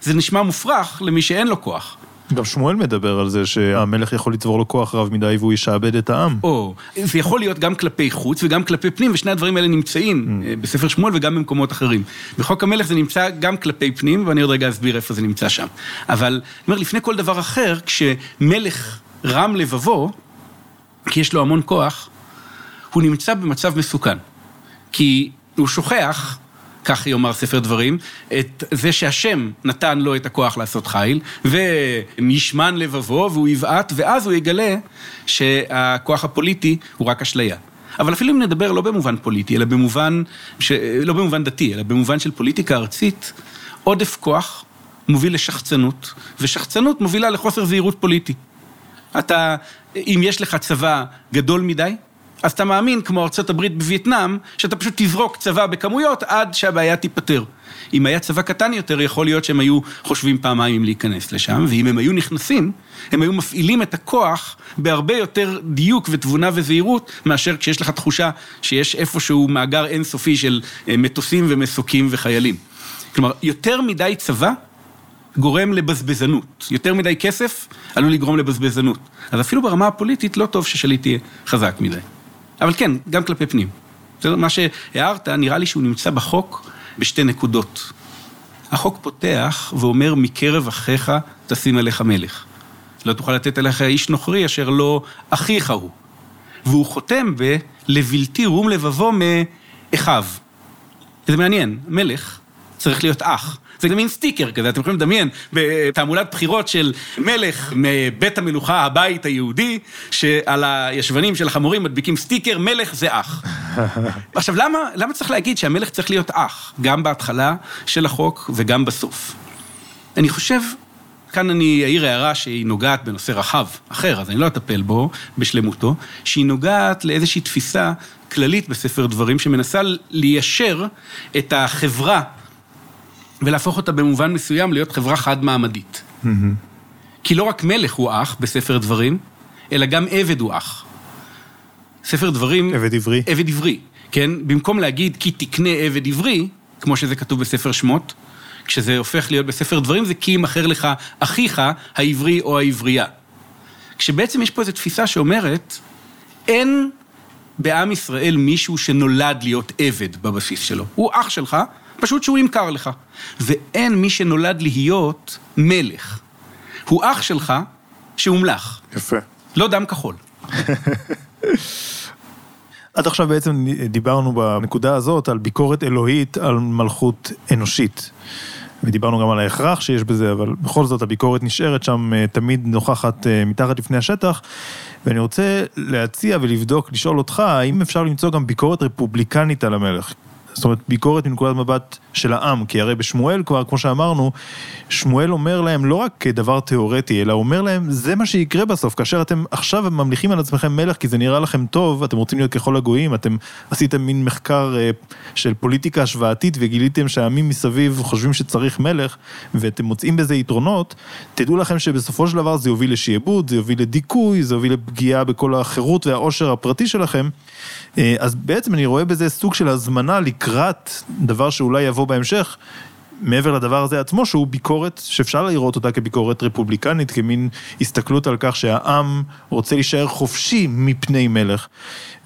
זה נשמע מופרך למי שאין לו כוח. גם שמואל מדבר על זה שהמלך יכול לצבור לו כוח רב מדי והוא ישעבד את העם. או, זה יכול להיות גם כלפי חוץ וגם כלפי פנים, ושני הדברים האלה נמצאים mm. בספר שמואל וגם במקומות אחרים. בחוק המלך זה נמצא גם כלפי פנים, ואני עוד רגע אסביר איפה זה נמצא שם. אבל, אני אומר, לפני כל דבר אחר, כשמלך רם לבבו, כי יש לו המון כוח, הוא נמצא במצב מסוכן. כי הוא שוכח כך יאמר ספר דברים, את זה שהשם נתן לו את הכוח לעשות חיל, וישמן לבבו והוא יבעט, ואז הוא יגלה שהכוח הפוליטי הוא רק אשליה. אבל אפילו אם נדבר לא במובן פוליטי, אלא במובן, ש... לא במובן דתי, אלא במובן של פוליטיקה ארצית, עודף כוח מוביל לשחצנות, ושחצנות מובילה לחוסר זהירות פוליטי. אתה, אם יש לך צבא גדול מדי, אז אתה מאמין, כמו ארה"ב בווייטנאם, שאתה פשוט תזרוק צבא בכמויות עד שהבעיה תיפתר. אם היה צבא קטן יותר, יכול להיות שהם היו חושבים פעמיים אם להיכנס לשם, ואם הם היו נכנסים, הם היו מפעילים את הכוח בהרבה יותר דיוק ותבונה וזהירות, מאשר כשיש לך תחושה שיש איפשהו מאגר אינסופי של אה, מטוסים ומסוקים וחיילים. כלומר, יותר מדי צבא גורם לבזבזנות. יותר מדי כסף עלול לגרום לבזבזנות. אז אפילו ברמה הפוליטית לא טוב ששליט יהיה חזק מדי. אבל כן, גם כלפי פנים. זה מה שהערת, נראה לי שהוא נמצא בחוק בשתי נקודות. החוק פותח ואומר, מקרב אחיך תשים עליך מלך. לא תוכל לתת עליך איש נוכרי אשר לא אחיך הוא. והוא חותם ב"לבלתי רום לבבו מאחיו". זה מעניין, מלך צריך להיות אח. זה מין סטיקר כזה, אתם יכולים לדמיין בתעמולת בחירות של מלך מבית המלוכה, הבית היהודי, שעל הישבנים של החמורים מדביקים סטיקר, מלך זה אח. עכשיו, למה, למה צריך להגיד שהמלך צריך להיות אח, גם בהתחלה של החוק וגם בסוף? אני חושב כאן אני אעיר הערה שהיא נוגעת בנושא רחב אחר, אז אני לא אטפל בו בשלמותו, שהיא נוגעת לאיזושהי תפיסה כללית בספר דברים שמנסה ליישר את החברה ולהפוך אותה במובן מסוים להיות חברה חד-מעמדית. Mm-hmm. כי לא רק מלך הוא אח בספר דברים, אלא גם עבד הוא אח. ספר דברים... עבד עברי. עבד עברי, כן? במקום להגיד כי תקנה עבד עברי, כמו שזה כתוב בספר שמות, כשזה הופך להיות בספר דברים, זה כי ימכר לך אחיך, העברי או העברייה. כשבעצם יש פה איזו תפיסה שאומרת, אין בעם ישראל מישהו שנולד להיות עבד בבסיס שלו. הוא אח שלך, פשוט שהוא ימכר לך. ואין מי שנולד להיות מלך. הוא אח שלך שהומלך. יפה. לא דם כחול. עד עכשיו בעצם דיברנו בנקודה הזאת על ביקורת אלוהית על מלכות אנושית. ודיברנו גם על ההכרח שיש בזה, אבל בכל זאת הביקורת נשארת שם אה, תמיד נוכחת אה, מתחת לפני השטח. ואני רוצה להציע ולבדוק, לשאול אותך, האם אפשר למצוא גם ביקורת רפובליקנית על המלך? זאת אומרת, ביקורת מנקודת מבט של העם, כי הרי בשמואל כבר, כמו שאמרנו, שמואל אומר להם לא רק כדבר תיאורטי, אלא אומר להם, זה מה שיקרה בסוף, כאשר אתם עכשיו ממליכים על עצמכם מלך כי זה נראה לכם טוב, אתם רוצים להיות ככל הגויים, אתם עשיתם מין מחקר אה, של פוליטיקה השוואתית וגיליתם שהעמים מסביב חושבים שצריך מלך, ואתם מוצאים בזה יתרונות, תדעו לכם שבסופו של דבר זה יוביל לשעבוד, זה יוביל לדיכוי, זה יוביל לפגיעה בכל החירות והעושר הפרטי שלכם. אה, אז בעצם אני רואה בזה סוג של הזמנה לקראת דבר שאולי יבוא בהמשך, מעבר לדבר הזה עצמו, שהוא ביקורת שאפשר לראות אותה כביקורת רפובליקנית, כמין הסתכלות על כך שהעם רוצה להישאר חופשי מפני מלך.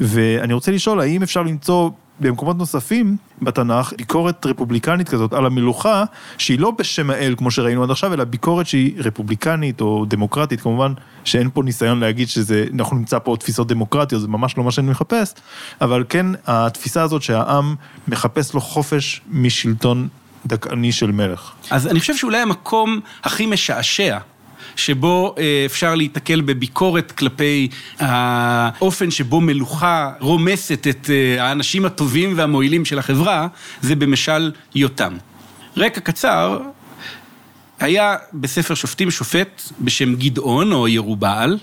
ואני רוצה לשאול, האם אפשר למצוא במקומות נוספים בתנ"ך ביקורת רפובליקנית כזאת על המלוכה, שהיא לא בשם האל כמו שראינו עד עכשיו, אלא ביקורת שהיא רפובליקנית או דמוקרטית, כמובן שאין פה ניסיון להגיד שזה, אנחנו נמצא פה תפיסות דמוקרטיות, זה ממש לא מה שאני מחפש, אבל כן התפיסה הזאת שהעם מחפש לו חופש משלטון דכאני של מלך. אז אני חושב שאולי המקום הכי משעשע שבו אה, אפשר להיתקל בביקורת כלפי האופן שבו מלוכה רומסת את אה, האנשים הטובים והמועילים של החברה, זה במשל יותם. רקע קצר, היה בספר שופטים שופט בשם גדעון או ירובעל,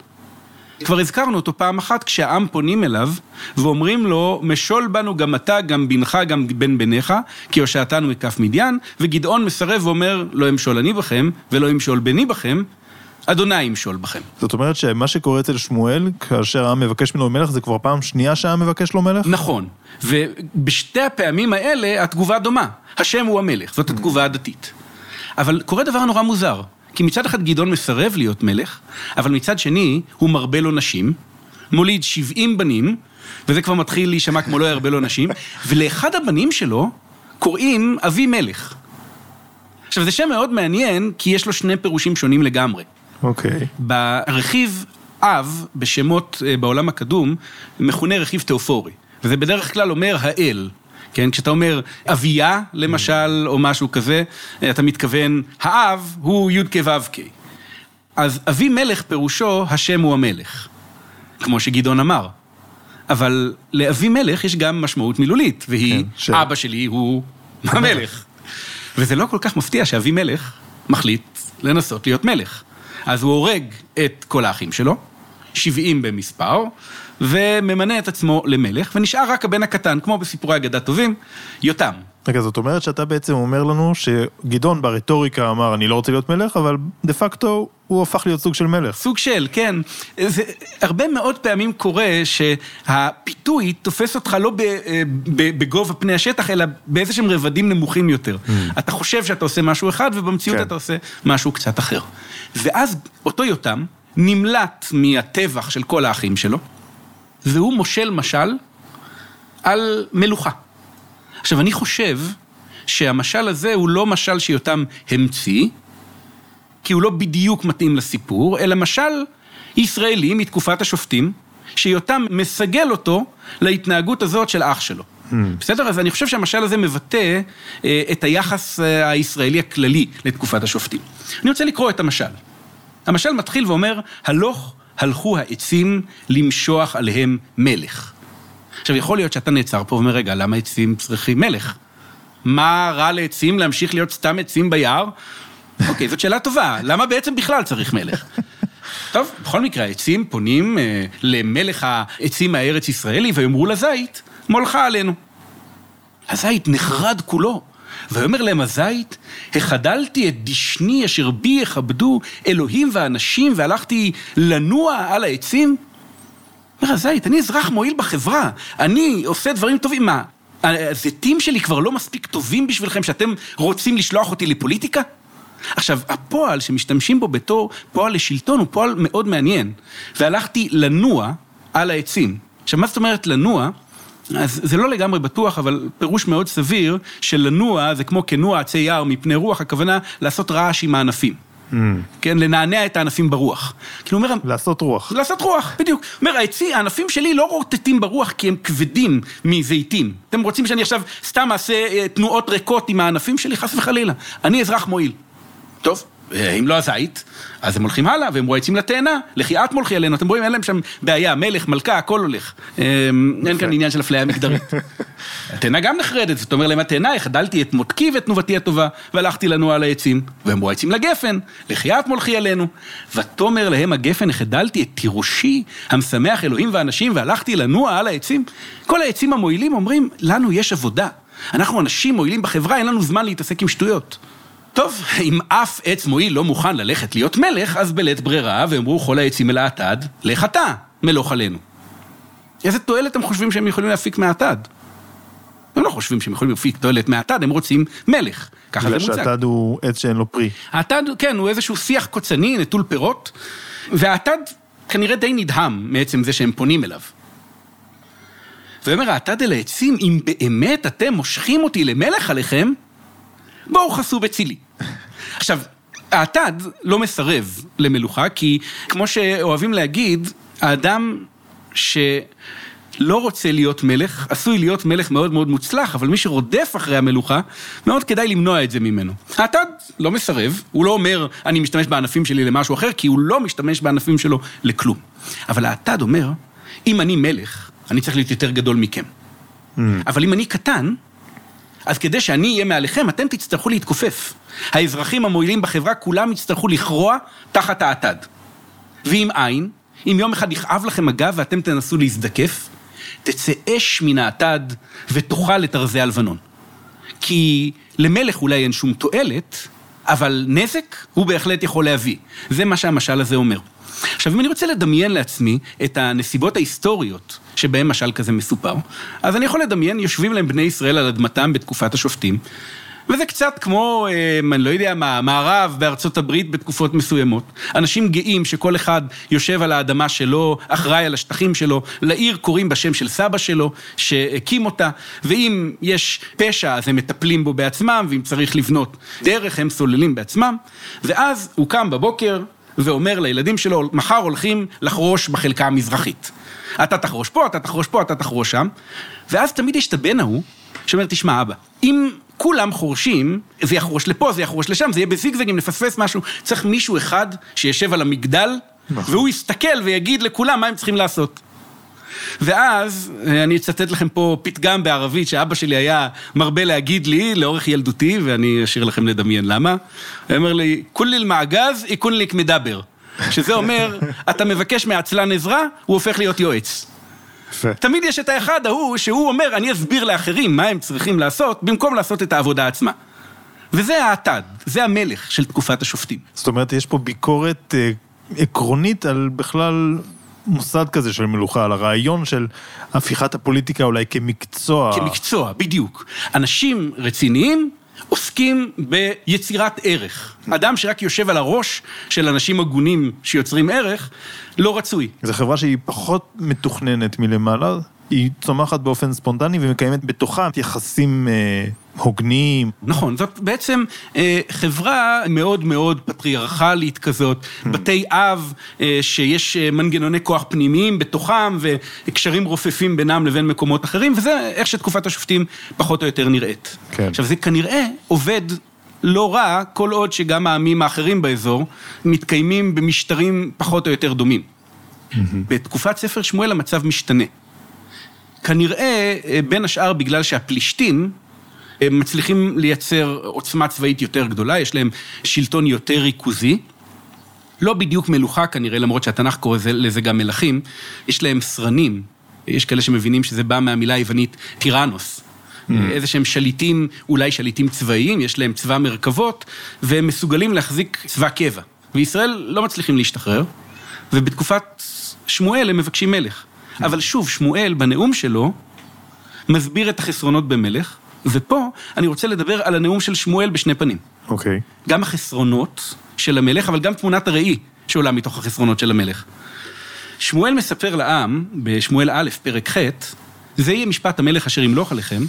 כבר הזכרנו אותו פעם אחת כשהעם פונים אליו ואומרים לו, משול בנו גם אתה, גם בנך, גם בן בניך, כי הושעתנו מכף מדיין, וגדעון מסרב ואומר, לא אמשול אני בכם ולא אמשול בני בכם, אדוני ימשול בכם. זאת אומרת שמה שקורה אצל שמואל, כאשר העם מבקש ממנו מלך, זה כבר פעם שנייה שהעם מבקש לו מלך? נכון, ובשתי הפעמים האלה התגובה דומה. השם הוא המלך, זאת התגובה הדתית. אבל קורה דבר נורא מוזר, כי מצד אחד גדעון מסרב להיות מלך, אבל מצד שני הוא מרבה לו נשים, מוליד 70 בנים, וזה כבר מתחיל להישמע כמו לא ירבה לו נשים, ולאחד הבנים שלו קוראים אבי מלך. עכשיו זה שם מאוד מעניין, כי יש לו שני פירושים שונים לגמרי. אוקיי. ברכיב אב, בשמות אה, בעולם הקדום, מכונה רכיב תיאופורי. וזה בדרך כלל אומר האל. כן, כשאתה אומר אביה, למשל, או משהו כזה, אתה מתכוון, האב הוא י"ק ו"ק. אז אבי מלך פירושו, השם הוא המלך. כמו שגדעון אמר. אבל לאבי מלך יש גם משמעות מילולית, והיא, כן, ש... אבא שלי הוא המלך. וזה לא כל כך מפתיע שאבי מלך מחליט לנסות להיות מלך. אז הוא הורג את כל האחים שלו, 70 במספר, וממנה את עצמו למלך, ונשאר רק הבן הקטן, כמו בסיפורי אגדת טובים, יותם. רגע, זאת אומרת שאתה בעצם אומר לנו שגדעון ברטוריקה אמר אני לא רוצה להיות מלך, אבל דה פקטו הוא הפך להיות סוג של מלך. סוג של, כן. זה הרבה מאוד פעמים קורה שהפיתוי תופס אותך לא בגובה פני השטח, אלא באיזה שהם רבדים נמוכים יותר. Mm. אתה חושב שאתה עושה משהו אחד, ובמציאות כן. אתה עושה משהו קצת אחר. ואז אותו יותם נמלט מהטבח של כל האחים שלו, והוא מושל משל על מלוכה. עכשיו, אני חושב שהמשל הזה הוא לא משל שיותם המציא, כי הוא לא בדיוק מתאים לסיפור, אלא משל ישראלי מתקופת השופטים, שיותם מסגל אותו להתנהגות הזאת של אח שלו. Mm. בסדר? אז אני חושב שהמשל הזה מבטא אה, את היחס אה, הישראלי הכללי לתקופת השופטים. אני רוצה לקרוא את המשל. המשל מתחיל ואומר, הלוך הלכו העצים למשוח עליהם מלך. עכשיו, יכול להיות שאתה נעצר פה ואומר, רגע, למה עצים צריכים מלך? מה רע לעצים להמשיך להיות סתם עצים ביער? אוקיי, זאת שאלה טובה, למה בעצם בכלל צריך מלך? טוב, בכל מקרה, העצים פונים אה, למלך העצים הארץ ישראלי ויאמרו לזית, מולכה עלינו. הזית נחרד כולו, ויאמר להם הזית, החדלתי את דשני אשר בי יכבדו אלוהים ואנשים, והלכתי לנוע על העצים? אומר הזית, אני אזרח מועיל בחברה, אני עושה דברים טובים, מה, הזיתים שלי כבר לא מספיק טובים בשבילכם שאתם רוצים לשלוח אותי לפוליטיקה? עכשיו, הפועל שמשתמשים בו בתור פועל לשלטון הוא פועל מאוד מעניין, והלכתי לנוע על העצים. עכשיו, מה זאת אומרת לנוע? אז זה לא לגמרי בטוח, אבל פירוש מאוד סביר של לנוע זה כמו כנוע עצי יער מפני רוח, הכוונה לעשות רעש עם הענפים. Mm. כן, לנענע את הענפים ברוח. כאילו אומר... לעשות רוח. לעשות רוח, בדיוק. אומר, העצי, הענפים שלי לא רוטטים ברוח כי הם כבדים מזיתים. אתם רוצים שאני עכשיו סתם אעשה אה, תנועות ריקות עם הענפים שלי? חס וחלילה. אני אזרח מועיל. טוב, אם לא הזית, אז הם הולכים הלאה והם רועצים לתאנה, לכי את מולכי עלינו, אתם רואים, אין להם שם בעיה, מלך, מלכה, הכל הולך. אמ, אין כאן עניין של אפליה מגדרית. התאנה גם נחרדת, זאת אומרת להם התאנה, החדלתי את מותקי ואת תנובתי הטובה, והלכתי לנוע על העצים, והם רועצים לגפן, לכי את מולכי עלינו. ותאמר להם הגפן, החדלתי את תירושי, המשמח אלוהים ואנשים, והלכתי לנוע על העצים. כל העצים המועילים אומרים, לנו יש עבודה. אנחנו אנשים מועילים בחברה, אין לנו זמן להתעסק עם שטויות. טוב, אם אף עץ מועיל לא מוכן ללכת להיות מלך, אז בלית ברירה, ואמרו כל העצים אל האטד, לך אתה, מלוך עלינו. איזה תועלת הם חושבים שהם יכולים להפיק מהאטד? הם לא חושבים שהם יכולים להפיק תועלת מהאטד, הם רוצים מלך. ככה זה מוצג. בגלל שהאטד הוא עץ שאין לו פרי. האטד, כן, הוא איזשהו שיח קוצני, נטול פירות, והאטד כנראה די נדהם מעצם זה שהם פונים אליו. ואומר האטד אל העצים, אם באמת אתם מושכים אותי למלך עליכם, בואו חסו בצילי. עכשיו, האטד לא מסרב למלוכה, כי כמו שאוהבים להגיד, האדם שלא רוצה להיות מלך, עשוי להיות מלך מאוד מאוד מוצלח, אבל מי שרודף אחרי המלוכה, מאוד כדאי למנוע את זה ממנו. האטד לא מסרב, הוא לא אומר, אני משתמש בענפים שלי למשהו אחר, כי הוא לא משתמש בענפים שלו לכלום. אבל האטד אומר, אם אני מלך, אני צריך להיות יותר גדול מכם. Mm. אבל אם אני קטן, אז כדי שאני אהיה מעליכם, אתם תצטרכו להתכופף. האזרחים המועילים בחברה, כולם יצטרכו לכרוע תחת האטד. ואם אין, אם יום אחד יכאב לכם הגב ואתם תנסו להזדקף, תצא אש מן האטד ותאכל את ארזי הלבנון. כי למלך אולי אין שום תועלת, אבל נזק הוא בהחלט יכול להביא. זה מה שהמשל הזה אומר. עכשיו, אם אני רוצה לדמיין לעצמי את הנסיבות ההיסטוריות שבהם משל כזה מסופר, אז אני יכול לדמיין, יושבים להם בני ישראל על אדמתם בתקופת השופטים, וזה קצת כמו, אה, אני לא יודע מה, מערב בארצות הברית בתקופות מסוימות. אנשים גאים שכל אחד יושב על האדמה שלו, אחראי על השטחים שלו, לעיר קוראים בשם של סבא שלו, שהקים אותה, ואם יש פשע אז הם מטפלים בו בעצמם, ואם צריך לבנות דרך הם סוללים בעצמם, ואז הוא קם בבוקר ואומר לילדים שלו, מחר הולכים לחרוש בחלקה המזרחית. אתה תחרוש פה, אתה תחרוש פה, אתה תחרוש שם, ואז תמיד יש את הבן ההוא, שאומר, תשמע אבא, אם כולם חורשים, זה יחרוש לפה, זה יחרוש לשם, זה יהיה בזיגזגים, נפספס משהו. צריך מישהו אחד שישב על המגדל, נכון. והוא יסתכל ויגיד לכולם מה הם צריכים לעשות. ואז, אני אצטט לכם פה פתגם בערבית שאבא שלי היה מרבה להגיד לי לאורך ילדותי, ואני אשאיר לכם לדמיין למה. הוא אומר לי, כוליל מעגז, איקונליק מדבר. שזה אומר, אתה מבקש מעצלן עזרה, הוא הופך להיות יועץ. יפה. תמיד יש את האחד ההוא שהוא אומר, אני אסביר לאחרים מה הם צריכים לעשות, במקום לעשות את העבודה עצמה. וזה האטד, זה המלך של תקופת השופטים. זאת אומרת, יש פה ביקורת אה, עקרונית על בכלל מוסד כזה של מלוכה, על הרעיון של הפיכת הפוליטיקה אולי כמקצוע. כמקצוע, בדיוק. אנשים רציניים עוסקים ביצירת ערך. אדם שרק יושב על הראש של אנשים הגונים שיוצרים ערך, לא רצוי. זו חברה שהיא פחות מתוכננת מלמעלה, היא צומחת באופן ספונטני ומקיימת בתוכה יחסים אה, הוגנים. נכון, זאת בעצם אה, חברה מאוד מאוד פטריארכלית כזאת, mm. בתי אב אה, שיש אה, מנגנוני כוח פנימיים בתוכם וקשרים רופפים בינם לבין מקומות אחרים, וזה איך שתקופת השופטים פחות או יותר נראית. כן. עכשיו זה כנראה עובד לא רע, כל עוד שגם העמים האחרים באזור מתקיימים במשטרים פחות או יותר דומים. Mm-hmm. בתקופת ספר שמואל המצב משתנה. כנראה, אה, בין השאר בגלל שהפלישתים, הם מצליחים לייצר עוצמה צבאית יותר גדולה, יש להם שלטון יותר ריכוזי. לא בדיוק מלוכה כנראה, למרות שהתנ"ך קורא לזה גם מלכים, יש להם סרנים, יש כאלה שמבינים שזה בא מהמילה היוונית טירנוס. Mm. איזה שהם שליטים, אולי שליטים צבאיים, יש להם צבא מרכבות, והם מסוגלים להחזיק צבא קבע. וישראל לא מצליחים להשתחרר, ובתקופת שמואל הם מבקשים מלך. אבל שוב, שמואל בנאום שלו מסביר את החסרונות במלך, ופה אני רוצה לדבר על הנאום של שמואל בשני פנים. אוקיי. Okay. גם החסרונות של המלך, אבל גם תמונת הראי שעולה מתוך החסרונות של המלך. שמואל מספר לעם, בשמואל א', פרק ח', זה יהיה משפט המלך אשר ימלוך עליכם,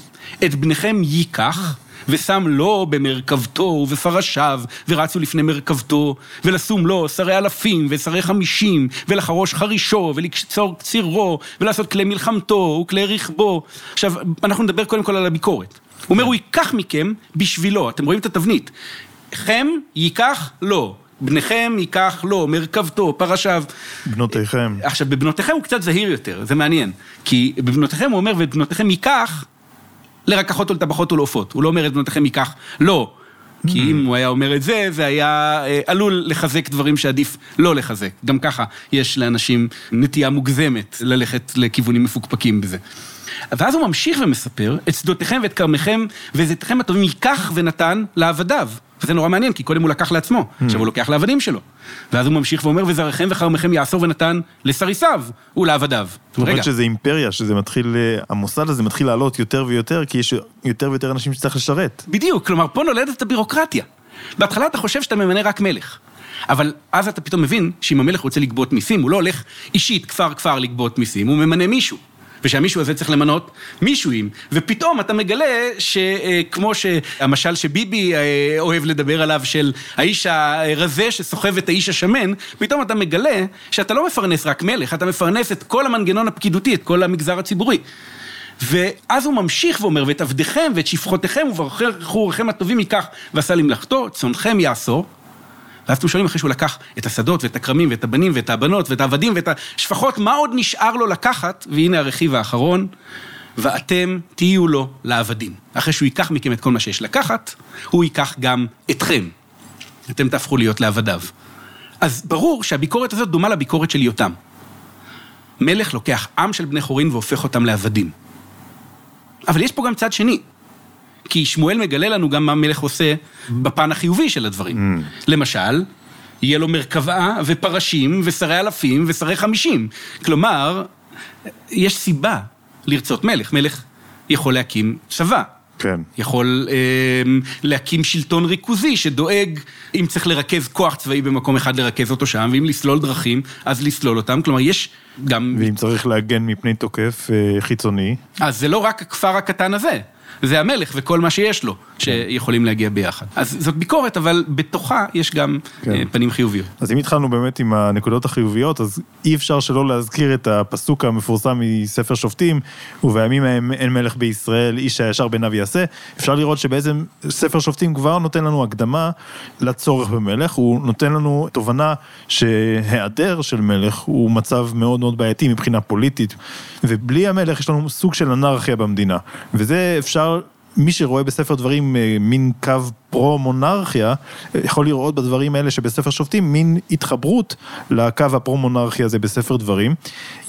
את בניכם ייקח, ושם לו במרכבתו ובפרשיו, ורצו לפני מרכבתו, ולשום לו שרי אלפים ושרי חמישים, ולחרוש חרישו, ולקצור קצירו, ולעשות כלי מלחמתו וכלי רכבו. עכשיו, אנחנו נדבר קודם כל על הביקורת. הוא אומר, הוא ייקח מכם בשבילו, אתם רואים את התבנית. לכם ייקח לו. בניכם ייקח לו, מרכבתו, פרשיו. בנותיכם. עכשיו, בבנותיכם הוא קצת זהיר יותר, זה מעניין. כי בבנותיכם הוא אומר, ובנותיכם ייקח, לרקחות או לטבחות או לעופות. הוא לא אומר את בנותיכם ייקח, לא. כי אם הוא היה אומר את זה, זה היה אה, עלול לחזק דברים שעדיף לא לחזק. גם ככה יש לאנשים נטייה מוגזמת ללכת לכיוונים מפוקפקים בזה. ואז הוא ממשיך ומספר, את שדותיכם ואת כרמיכם וזיתכם הטובים ייקח ונתן לעבדיו. וזה נורא מעניין, כי קודם הוא לקח לעצמו, mm. עכשיו הוא לוקח לעבדים שלו. ואז הוא ממשיך ואומר, וזרעכם וכרמכם יאסור ונתן לסריסיו ולעבדיו. זאת אומרת שזה אימפריה, שזה מתחיל, המוסד הזה מתחיל לעלות יותר ויותר, כי יש יותר ויותר אנשים שצריך לשרת. בדיוק, כלומר, פה נולדת הבירוקרטיה. בהתחלה אתה חושב שאתה ממנה רק מלך. אבל אז אתה פתאום מבין שאם המלך רוצה לגבות מיסים, הוא לא הולך אישית כפר כפר לגבות מיסים, הוא ממנה מישהו. ושהמישהו הזה צריך למנות מישהוים. ופתאום אתה מגלה שכמו שהמשל שביבי אה, אוהב לדבר עליו, של האיש הרזה שסוחב את האיש השמן, פתאום אתה מגלה שאתה לא מפרנס רק מלך, אתה מפרנס את כל המנגנון הפקידותי, את כל המגזר הציבורי. ואז הוא ממשיך ואומר, ואת עבדיכם ואת שפחותיכם וברכו רכם הטובים ייקח ועשה למלאכתו, צונכם יאסור. ואז אתם שואלים אחרי שהוא לקח את השדות ואת הכרמים ואת הבנים ואת הבנות ואת העבדים ואת השפחות, מה עוד נשאר לו לקחת? והנה הרכיב האחרון, ואתם תהיו לו לעבדים. אחרי שהוא ייקח מכם את כל מה שיש לקחת, הוא ייקח גם אתכם. אתם תהפכו להיות לעבדיו. אז ברור שהביקורת הזאת דומה לביקורת של יותם. מלך לוקח עם של בני חורין והופך אותם לעבדים. אבל יש פה גם צד שני. כי שמואל מגלה לנו גם מה מלך עושה בפן החיובי של הדברים. למשל, יהיה לו מרכבה ופרשים ושרי אלפים ושרי חמישים. כלומר, יש סיבה לרצות מלך. מלך יכול להקים צבא. כן. יכול אה, להקים שלטון ריכוזי שדואג, אם צריך לרכז כוח צבאי במקום אחד, לרכז אותו שם, ואם לסלול דרכים, אז לסלול אותם. כלומר, יש גם... ואם צריך להגן מפני תוקף אה, חיצוני. אז זה לא רק הכפר הקטן הזה. זה המלך וכל מה שיש לו, שיכולים להגיע ביחד. אז זאת ביקורת, אבל בתוכה יש גם כן. אה, פנים חיוביות. אז אם התחלנו באמת עם הנקודות החיוביות, אז אי אפשר שלא להזכיר את הפסוק המפורסם מספר שופטים, ובימים ההם אין מלך בישראל, איש הישר בעיניו יעשה. אפשר לראות שבעצם ספר שופטים כבר נותן לנו הקדמה לצורך במלך, הוא נותן לנו תובנה שהיעדר של מלך הוא מצב מאוד מאוד בעייתי מבחינה פוליטית, ובלי המלך יש לנו סוג של אנרכיה במדינה, וזה אפשר... מי שרואה בספר דברים אה, מין קו פרו-מונרכיה, יכול לראות בדברים האלה שבספר שופטים מין התחברות לקו הפרו-מונרכיה הזה בספר דברים.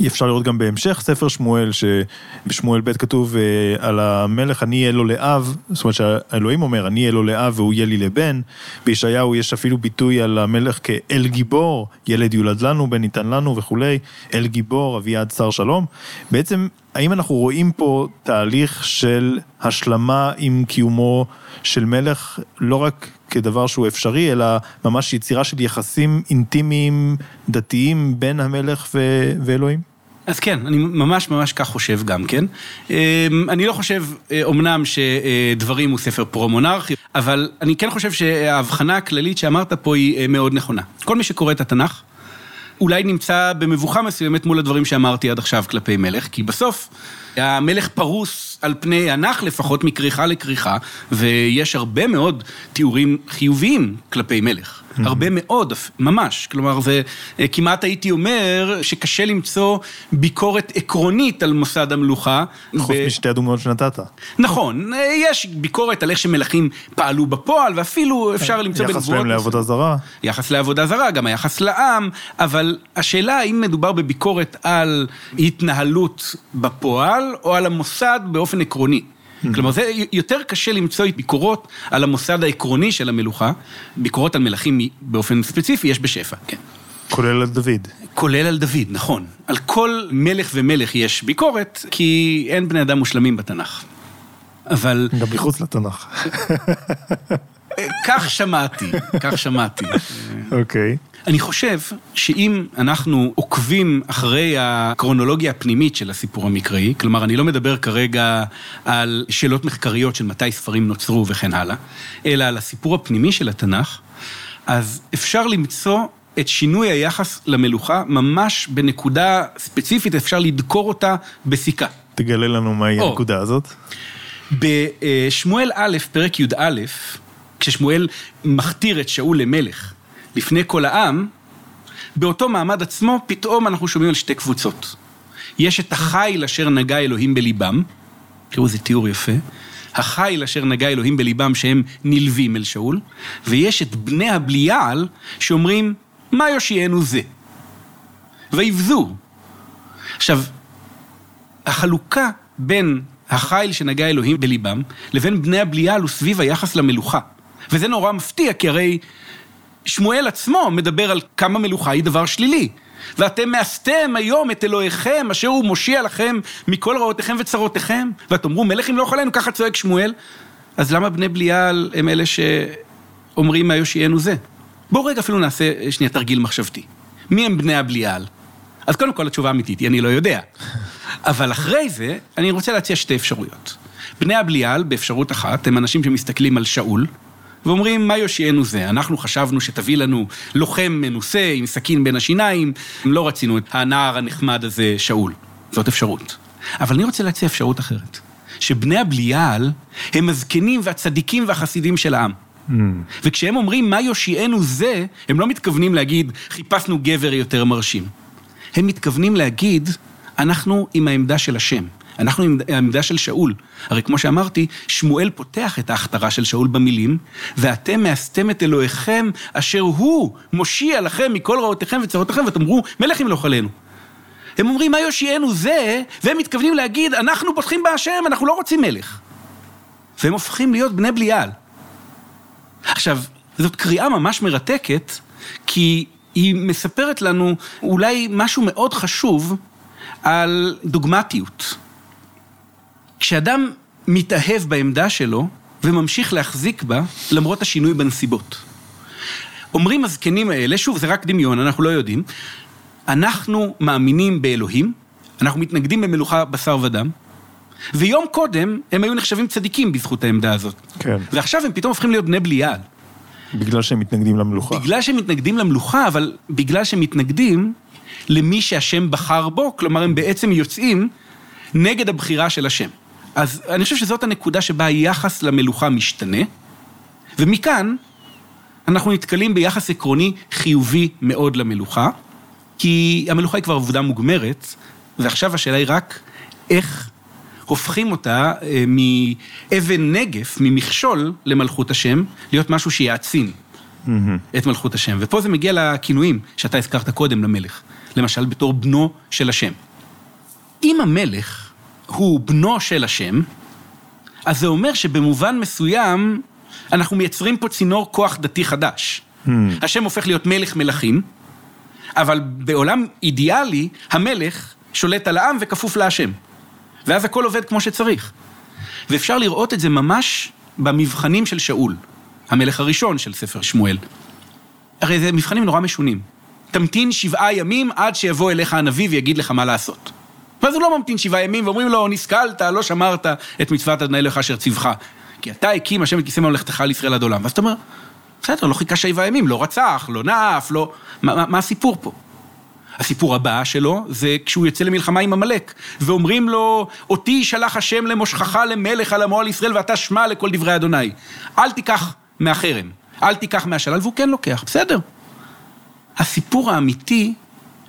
אפשר לראות גם בהמשך ספר שמואל, שבשמואל ב' כתוב אה, על המלך, אני אהיה לו לאב, זאת אומרת שהאלוהים אומר, אני אהיה לו לאב והוא יהיה לי לבן. בישעיהו יש אפילו ביטוי על המלך כאל גיבור, ילד יולד לנו, בן ניתן לנו וכולי, אל גיבור, אביעד שר שלום. בעצם האם אנחנו רואים פה תהליך של השלמה עם קיומו של מלך, לא רק כדבר שהוא אפשרי, אלא ממש יצירה של יחסים אינטימיים, דתיים, בין המלך ו- ואלוהים? אז כן, אני ממש ממש כך חושב גם כן. אני לא חושב, אומנם שדברים הוא ספר פרו-מונרכי, אבל אני כן חושב שההבחנה הכללית שאמרת פה היא מאוד נכונה. כל מי שקורא את התנ"ך, אולי נמצא במבוכה מסוימת מול הדברים שאמרתי עד עכשיו כלפי מלך, כי בסוף המלך פרוס על פני הנח לפחות מכריכה לכריכה, ויש הרבה מאוד תיאורים חיוביים כלפי מלך. הרבה מאוד, ממש. כלומר, זה כמעט הייתי אומר שקשה למצוא ביקורת עקרונית על מוסד המלוכה. חוץ ב... משתי הדוגמאות שנתת. נכון, יש ביקורת על איך שמלכים פעלו בפועל, ואפילו אפשר למצוא בנבואות... יחס להם לעבודה זרה. יחס לעבודה זרה, גם היחס לעם, אבל השאלה האם מדובר בביקורת על התנהלות בפועל, או על המוסד באופן עקרוני. כלומר, זה יותר קשה למצוא ביקורות על המוסד העקרוני של המלוכה, ביקורות על מלכים באופן ספציפי יש בשפע, כן. כולל על דוד. כולל על דוד, נכון. על כל מלך ומלך יש ביקורת, כי אין בני אדם מושלמים בתנ"ך. אבל... גם מחוץ לתנ"ך. כך שמעתי, כך שמעתי. אוקיי. אני חושב שאם אנחנו עוקבים אחרי הקרונולוגיה הפנימית של הסיפור המקראי, כלומר, אני לא מדבר כרגע על שאלות מחקריות של מתי ספרים נוצרו וכן הלאה, אלא על הסיפור הפנימי של התנ"ך, אז אפשר למצוא את שינוי היחס למלוכה ממש בנקודה ספציפית, אפשר לדקור אותה בסיכה. תגלה לנו מהי או, הנקודה הזאת. בשמואל א', פרק י"א, כששמואל מכתיר את שאול למלך, לפני כל העם, באותו מעמד עצמו, פתאום אנחנו שומעים על שתי קבוצות. יש את החיל אשר נגע אלוהים בליבם, תראו איזה תיאור יפה, החיל אשר נגע אלוהים בליבם שהם נלווים אל שאול, ויש את בני הבליעל שאומרים, מה יושיענו זה? ויבזו. עכשיו, החלוקה בין החיל שנגע אלוהים בליבם, לבין בני הבליעל הוא סביב היחס למלוכה. וזה נורא מפתיע, כי הרי שמואל עצמו מדבר על כמה מלוכה היא דבר שלילי. ואתם מאסתם היום את אלוהיכם, אשר הוא מושיע לכם מכל רעותיכם וצרותיכם, ותאמרו מלך ימלוך עלינו, ככה צועק שמואל. אז למה בני בליעל הם אלה שאומרים מה יושיענו זה? בואו רגע אפילו נעשה שנייה תרגיל מחשבתי. מי הם בני הבליעל? אז קודם כל התשובה האמיתית היא, אני לא יודע. אבל אחרי זה, אני רוצה להציע שתי אפשרויות. בני הבליעל, באפשרות אחת, הם אנשים שמסתכלים על שאול, ואומרים, מה יושיענו זה? אנחנו חשבנו שתביא לנו לוחם מנוסה עם סכין בין השיניים, לא רצינו את הנער הנחמד הזה, שאול. זאת אפשרות. אבל אני רוצה להציע אפשרות אחרת. שבני הבליעל הם הזקנים והצדיקים והחסידים של העם. Mm. וכשהם אומרים מה יושיענו זה, הם לא מתכוונים להגיד, חיפשנו גבר יותר מרשים. הם מתכוונים להגיד, אנחנו עם העמדה של השם. אנחנו עם העמדה של שאול. הרי כמו שאמרתי, שמואל פותח את ההכתרה של שאול במילים, ואתם מאסתם את אלוהיכם, אשר הוא מושיע לכם מכל רעותיכם וצרותיכם, ותאמרו, מלך ימלוך עלינו. הם אומרים, מה יושיענו זה, והם מתכוונים להגיד, אנחנו בוטחים בהשם, אנחנו לא רוצים מלך. והם הופכים להיות בני בליעל. עכשיו, זאת קריאה ממש מרתקת, כי היא מספרת לנו אולי משהו מאוד חשוב על דוגמטיות. כשאדם מתאהב בעמדה שלו וממשיך להחזיק בה למרות השינוי בנסיבות. אומרים הזקנים האלה, שוב, זה רק דמיון, אנחנו לא יודעים, אנחנו מאמינים באלוהים, אנחנו מתנגדים במלוכה בשר ודם, ויום קודם הם היו נחשבים צדיקים בזכות העמדה הזאת. כן. ועכשיו הם פתאום הופכים להיות בני בליעל. בגלל שהם מתנגדים למלוכה. בגלל שהם מתנגדים למלוכה, אבל בגלל שהם מתנגדים למי שהשם בחר בו, כלומר הם בעצם יוצאים נגד הבחירה של השם. אז אני חושב שזאת הנקודה שבה היחס למלוכה משתנה, ומכאן אנחנו נתקלים ביחס עקרוני חיובי מאוד למלוכה, כי המלוכה היא כבר עבודה מוגמרת, ועכשיו השאלה היא רק איך הופכים אותה אה, מאבן נגף, ממכשול למלכות השם, להיות משהו שיעצים את מלכות השם. ופה זה מגיע לכינויים שאתה הזכרת קודם למלך, למשל בתור בנו של השם. אם המלך הוא בנו של השם, אז זה אומר שבמובן מסוים אנחנו מייצרים פה צינור כוח דתי חדש. השם הופך להיות מלך מלכים, אבל בעולם אידיאלי, המלך שולט על העם וכפוף להשם. ואז הכל עובד כמו שצריך. ואפשר לראות את זה ממש במבחנים של שאול, המלך הראשון של ספר שמואל. הרי זה מבחנים נורא משונים. תמתין שבעה ימים עד שיבוא אליך הנביא ויגיד לך מה לעשות. ואז הוא לא ממתין שבעה ימים ואומרים לו, נסכלת, לא שמרת את מצוות אדוני אלוהיך אשר ציווך. כי אתה הקים השם את כיסא ממלכתך על ישראל עד עולם. ואז אתה אומר, בסדר, לא חיכה שבעה ימים, לא רצח, לא נאף, לא... מה, מה, מה הסיפור פה? הסיפור הבא שלו זה כשהוא יוצא למלחמה עם עמלק, ואומרים לו, אותי שלח השם למושכך למלך על עמו על ישראל ואתה שמע לכל דברי אדוני. אל תיקח מהחרם, אל תיקח מהשלל, והוא כן לוקח, בסדר. הסיפור האמיתי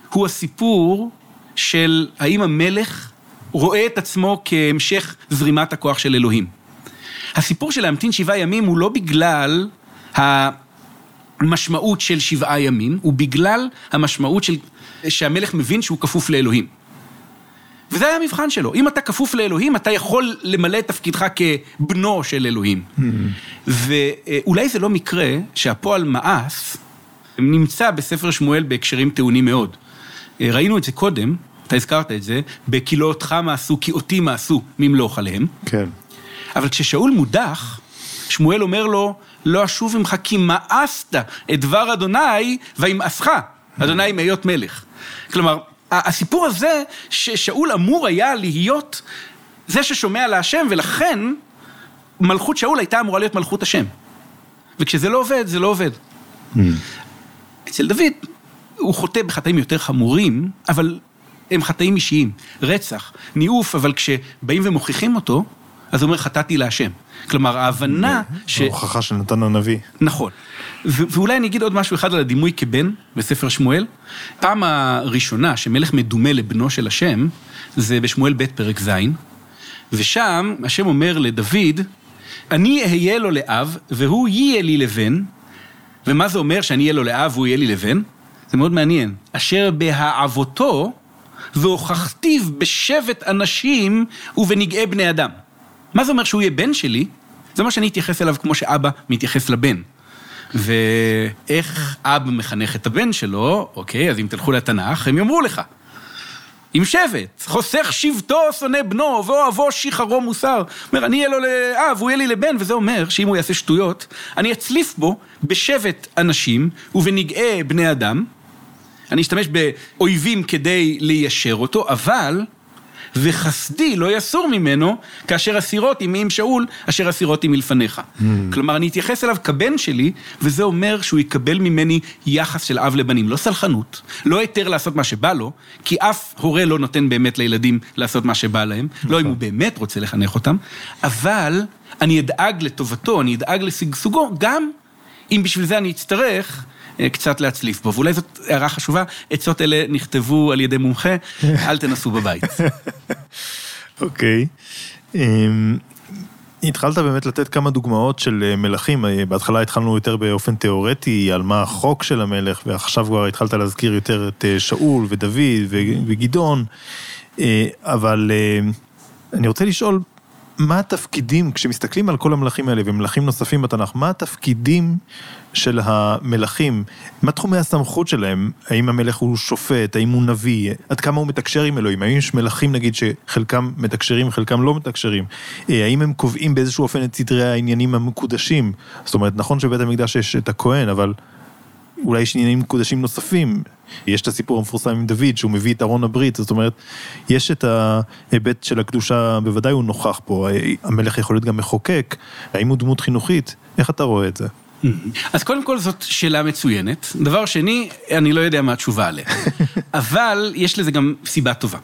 הוא הסיפור של האם המלך רואה את עצמו כהמשך זרימת הכוח של אלוהים. הסיפור של להמתין שבעה ימים הוא לא בגלל המשמעות של שבעה ימים, הוא בגלל המשמעות של שהמלך מבין שהוא כפוף לאלוהים. וזה היה המבחן שלו. אם אתה כפוף לאלוהים, אתה יכול למלא את תפקידך כבנו של אלוהים. Mm-hmm. ואולי זה לא מקרה שהפועל מאס נמצא בספר שמואל בהקשרים טעונים מאוד. ראינו את זה קודם, אתה הזכרת את זה, ב"כי אותך מעשו, כי אותי מעשו, ממלוך עליהם". כן. אבל כששאול מודח, שמואל אומר לו, לא אשוב ממך כי מאסת את דבר אדוני וימאסך, אדוני מהיות מלך. כלומר, הסיפור הזה, ששאול אמור היה להיות זה ששומע להשם, ולכן מלכות שאול הייתה אמורה להיות מלכות השם. וכשזה לא עובד, זה לא עובד. Mm. אצל דוד, הוא חוטא בחטאים יותר חמורים, אבל הם חטאים אישיים. רצח, ניאוף, אבל כשבאים ומוכיחים אותו, אז הוא אומר, חטאתי להשם. כלומר, ההבנה ש... ההוכחה של נתן הנביא. נכון. ואולי אני אגיד עוד משהו אחד על הדימוי כבן בספר שמואל. פעם הראשונה שמלך מדומה לבנו של השם, זה בשמואל ב' פרק ז', ושם השם אומר לדוד, אני אהיה לו לאב, והוא יהיה לי לבן, ומה זה אומר שאני אהיה לו לאב והוא יהיה לי לבן? זה מאוד מעניין. אשר בהעבותו והוכחתיו בשבט אנשים ובנגעי בני אדם. מה זה אומר שהוא יהיה בן שלי? זה מה שאני אתייחס אליו כמו שאבא מתייחס לבן. ואיך אבא מחנך את הבן שלו, אוקיי, אז אם תלכו לתנ"ך, הם יאמרו לך. עם שבט, חוסך שבטו שונא בנו, ואוהבו שיחרו מוסר. אומר, אני אהיה לו לאב, הוא יהיה לי לבן, וזה אומר שאם הוא יעשה שטויות, אני אצליף בו בשבט אנשים ובנגעי בני אדם. אני אשתמש באויבים כדי ליישר אותו, אבל וחסדי לא יסור ממנו, כאשר אסירות עמי עם שאול, אשר אסירות עמי לפניך. Mm. כלומר, אני אתייחס אליו כבן שלי, וזה אומר שהוא יקבל ממני יחס של אב לבנים. לא סלחנות, לא היתר לעשות מה שבא לו, כי אף הורה לא נותן באמת לילדים לעשות מה שבא להם, לא אם הוא באמת רוצה לחנך אותם, אבל אני אדאג לטובתו, אני אדאג לשגשוגו, גם אם בשביל זה אני אצטרך קצת להצליף בו. ואולי זאת הערה חשובה, עצות אלה נכתבו על ידי מומחה, אל תנסו בבית. אוקיי. אמ, התחלת באמת לתת כמה דוגמאות של אה, מלכים, אה, בהתחלה התחלנו יותר באופן תיאורטי על מה החוק של המלך, ועכשיו כבר התחלת להזכיר יותר את שאול ודוד וגדעון, אבל אני רוצה לשאול, מה התפקידים, כשמסתכלים על כל המלכים האלה ומלכים נוספים בתנ"ך, מה התפקידים של המלכים, מה תחומי הסמכות שלהם, האם המלך הוא שופט, האם הוא נביא, עד כמה הוא מתקשר עם אלוהים, האם יש מלכים נגיד שחלקם מתקשרים, חלקם לא מתקשרים, אה, האם הם קובעים באיזשהו אופן את סדרי העניינים המקודשים, זאת אומרת נכון שבבית המקדש יש את הכהן, אבל אולי יש עניינים מקודשים נוספים, יש את הסיפור המפורסם עם דוד שהוא מביא את ארון הברית, זאת אומרת, יש את ההיבט של הקדושה, בוודאי הוא נוכח פה, המלך יכול להיות גם מחוקק, האם הוא דמות חינוכית, איך אתה רואה את זה? אז קודם כל זאת שאלה מצוינת. דבר שני, אני לא יודע מה התשובה עליה. אבל יש לזה גם סיבה טובה.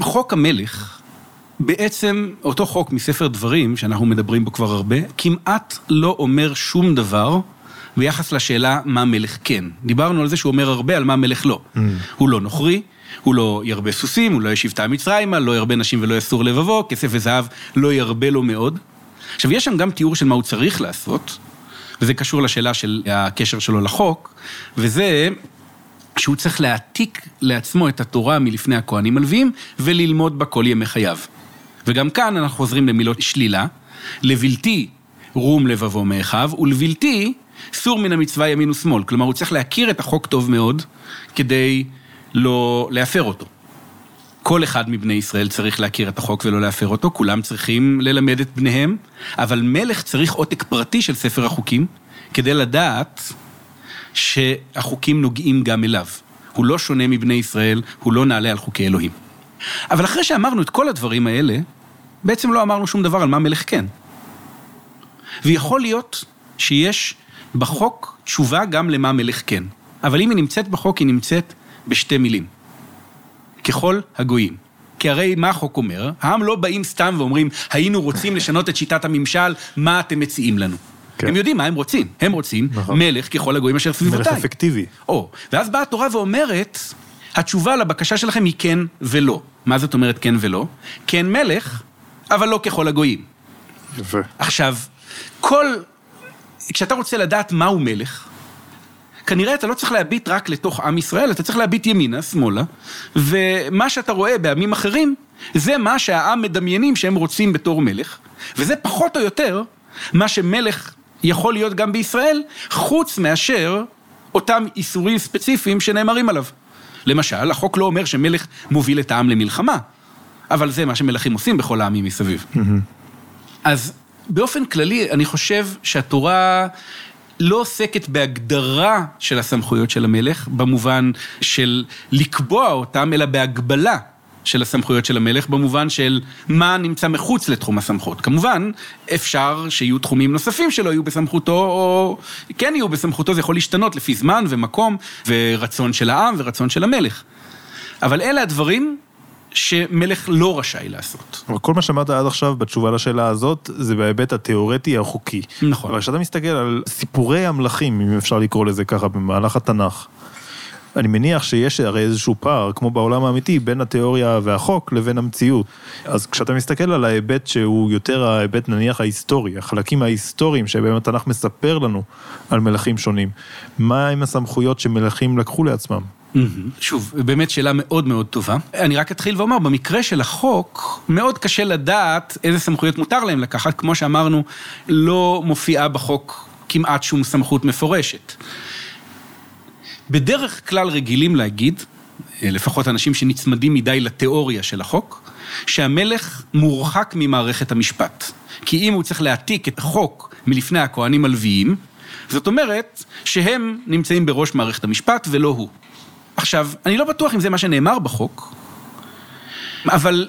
חוק המלך, בעצם אותו חוק מספר דברים, שאנחנו מדברים בו כבר הרבה, כמעט לא אומר שום דבר ביחס לשאלה מה מלך כן. דיברנו על זה שהוא אומר הרבה על מה מלך לא. Mm. הוא לא נוכרי, הוא לא ירבה סוסים, הוא לא ישיב תא מצרימה, לא ירבה נשים ולא יסור לבבו, כסף וזהב לא ירבה לו מאוד. עכשיו, יש שם גם תיאור של מה הוא צריך לעשות, וזה קשור לשאלה של הקשר שלו לחוק, וזה שהוא צריך להעתיק לעצמו את התורה מלפני הכהנים הלוויים, וללמוד בה כל ימי חייו. וגם כאן אנחנו חוזרים למילות שלילה, לבלתי רום לבבו מאחיו, ולבלתי סור מן המצווה ימין ושמאל. כלומר, הוא צריך להכיר את החוק טוב מאוד, כדי לא להפר אותו. כל אחד מבני ישראל צריך להכיר את החוק ולא להפר אותו, כולם צריכים ללמד את בניהם, אבל מלך צריך עותק פרטי של ספר החוקים, כדי לדעת שהחוקים נוגעים גם אליו. הוא לא שונה מבני ישראל, הוא לא נעלה על חוקי אלוהים. אבל אחרי שאמרנו את כל הדברים האלה, בעצם לא אמרנו שום דבר על מה מלך כן. ויכול להיות שיש בחוק תשובה גם למה מלך כן. אבל אם היא נמצאת בחוק, היא נמצאת בשתי מילים. ככל הגויים. כי הרי מה החוק אומר? העם לא באים סתם ואומרים, היינו רוצים לשנות את שיטת הממשל, מה אתם מציעים לנו? כן. הם יודעים מה הם רוצים. הם רוצים נכון. מלך ככל הגויים אשר סביבותיי. מלך אפקטיבי. או, ואז באה התורה ואומרת, התשובה לבקשה שלכם היא כן ולא. מה זאת אומרת כן ולא? כן מלך, אבל לא ככל הגויים. יפה. עכשיו, כל... כשאתה רוצה לדעת מהו מלך, כנראה אתה לא צריך להביט רק לתוך עם ישראל, אתה צריך להביט ימינה, שמאלה, ומה שאתה רואה בעמים אחרים, זה מה שהעם מדמיינים שהם רוצים בתור מלך, וזה פחות או יותר מה שמלך יכול להיות גם בישראל, חוץ מאשר אותם איסורים ספציפיים שנאמרים עליו. למשל, החוק לא אומר שמלך מוביל את העם למלחמה, אבל זה מה שמלכים עושים בכל העמים מסביב. אז באופן כללי, אני חושב שהתורה לא עוסקת בהגדרה של הסמכויות של המלך, במובן של לקבוע אותם, אלא בהגבלה של הסמכויות של המלך, במובן של מה נמצא מחוץ לתחום הסמכות. כמובן, אפשר שיהיו תחומים נוספים שלא יהיו בסמכותו, או כן יהיו בסמכותו, זה יכול להשתנות לפי זמן ומקום, ורצון של העם ורצון של המלך. אבל אלה הדברים שמלך לא רשאי לעשות. אבל כל מה שאמרת עד עכשיו בתשובה לשאלה הזאת, זה בהיבט התיאורטי החוקי. נכון. אבל כשאתה מסתכל על סיפורי המלכים, אם אפשר לקרוא לזה ככה, במהלך התנ"ך, אני מניח שיש הרי איזשהו פער, כמו בעולם האמיתי, בין התיאוריה והחוק לבין המציאות. אז כשאתה מסתכל על ההיבט שהוא יותר ההיבט נניח ההיסטורי, החלקים ההיסטוריים שבהם התנ"ך מספר לנו על מלכים שונים, מה עם הסמכויות שמלכים לקחו לעצמם? שוב, באמת שאלה מאוד מאוד טובה. אני רק אתחיל ואומר, במקרה של החוק, מאוד קשה לדעת איזה סמכויות מותר להם לקחת. כמו שאמרנו, לא מופיעה בחוק כמעט שום סמכות מפורשת. בדרך כלל רגילים להגיד, לפחות אנשים שנצמדים מדי לתיאוריה של החוק, שהמלך מורחק ממערכת המשפט. כי אם הוא צריך להעתיק את החוק מלפני הכהנים הלוויים, זאת אומרת שהם נמצאים בראש מערכת המשפט ולא הוא. עכשיו, אני לא בטוח אם זה מה שנאמר בחוק, אבל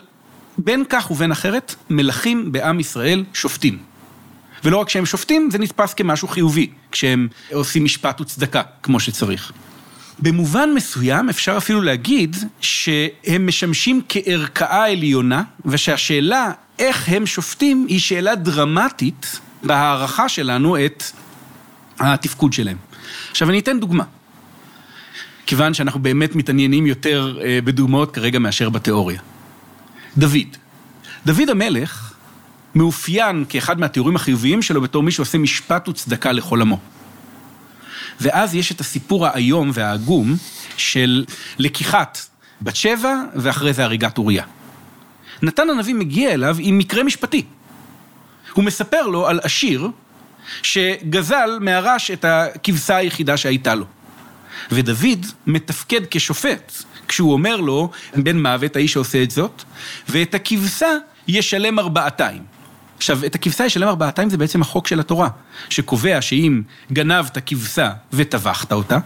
בין כך ובין אחרת, מלכים בעם ישראל שופטים. ולא רק שהם שופטים, זה נתפס כמשהו חיובי, כשהם עושים משפט וצדקה, כמו שצריך. במובן מסוים אפשר אפילו להגיד שהם משמשים כערכאה עליונה, ושהשאלה איך הם שופטים היא שאלה דרמטית בהערכה שלנו את התפקוד שלהם. עכשיו אני אתן דוגמה. כיוון שאנחנו באמת מתעניינים יותר אה, בדוגמאות כרגע מאשר בתיאוריה. דוד. דוד המלך מאופיין כאחד מהתיאורים החיוביים שלו בתור מי שעושה משפט וצדקה לכל עמו. ואז יש את הסיפור האיום והעגום של לקיחת בת שבע ואחרי זה הריגת אוריה. נתן הנביא מגיע אליו עם מקרה משפטי. הוא מספר לו על עשיר שגזל מהרש את הכבשה היחידה שהייתה לו. ודוד מתפקד כשופט, כשהוא אומר לו, בן מוות, האיש שעושה את זאת, ואת הכבשה ישלם ארבעתיים. עכשיו, את הכבשה ישלם ארבעתיים זה בעצם החוק של התורה, שקובע שאם גנבת כבשה וטבחת אותה,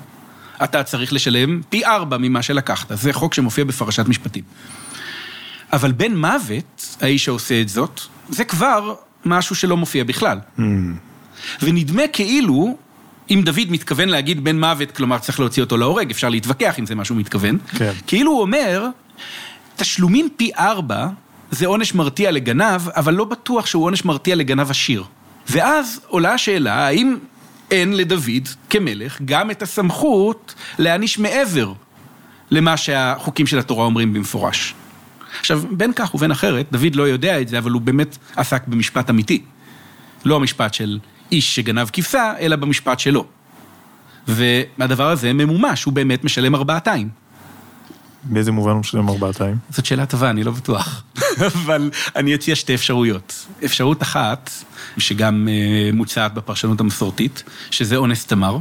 אתה צריך לשלם פי ארבע ממה שלקחת. זה חוק שמופיע בפרשת משפטים. אבל בן מוות, האיש שעושה את זאת, זה כבר משהו שלא מופיע בכלל. Mm. ונדמה כאילו, אם דוד מתכוון להגיד בן מוות, כלומר צריך להוציא אותו להורג, אפשר להתווכח אם זה מה שהוא מתכוון, כן. כאילו הוא אומר, תשלומים פי ארבע זה עונש מרתיע לגנב, אבל לא בטוח שהוא עונש מרתיע לגנב עשיר. ואז עולה השאלה, האם אין לדוד, כמלך, גם את הסמכות להעניש מעבר למה שהחוקים של התורה אומרים במפורש. עכשיו, בין כך ובין אחרת, דוד לא יודע את זה, אבל הוא באמת עסק במשפט אמיתי. לא המשפט של איש שגנב כבשה, אלא במשפט שלו. והדבר הזה ממומש, הוא באמת משלם ארבעתיים. באיזה מובן הוא משלם ארבעתיים? זאת שאלה טובה, אני לא בטוח. אבל אני אציע שתי אפשרויות. אפשרות אחת, שגם אה, מוצעת בפרשנות המסורתית, שזה אונס תמר,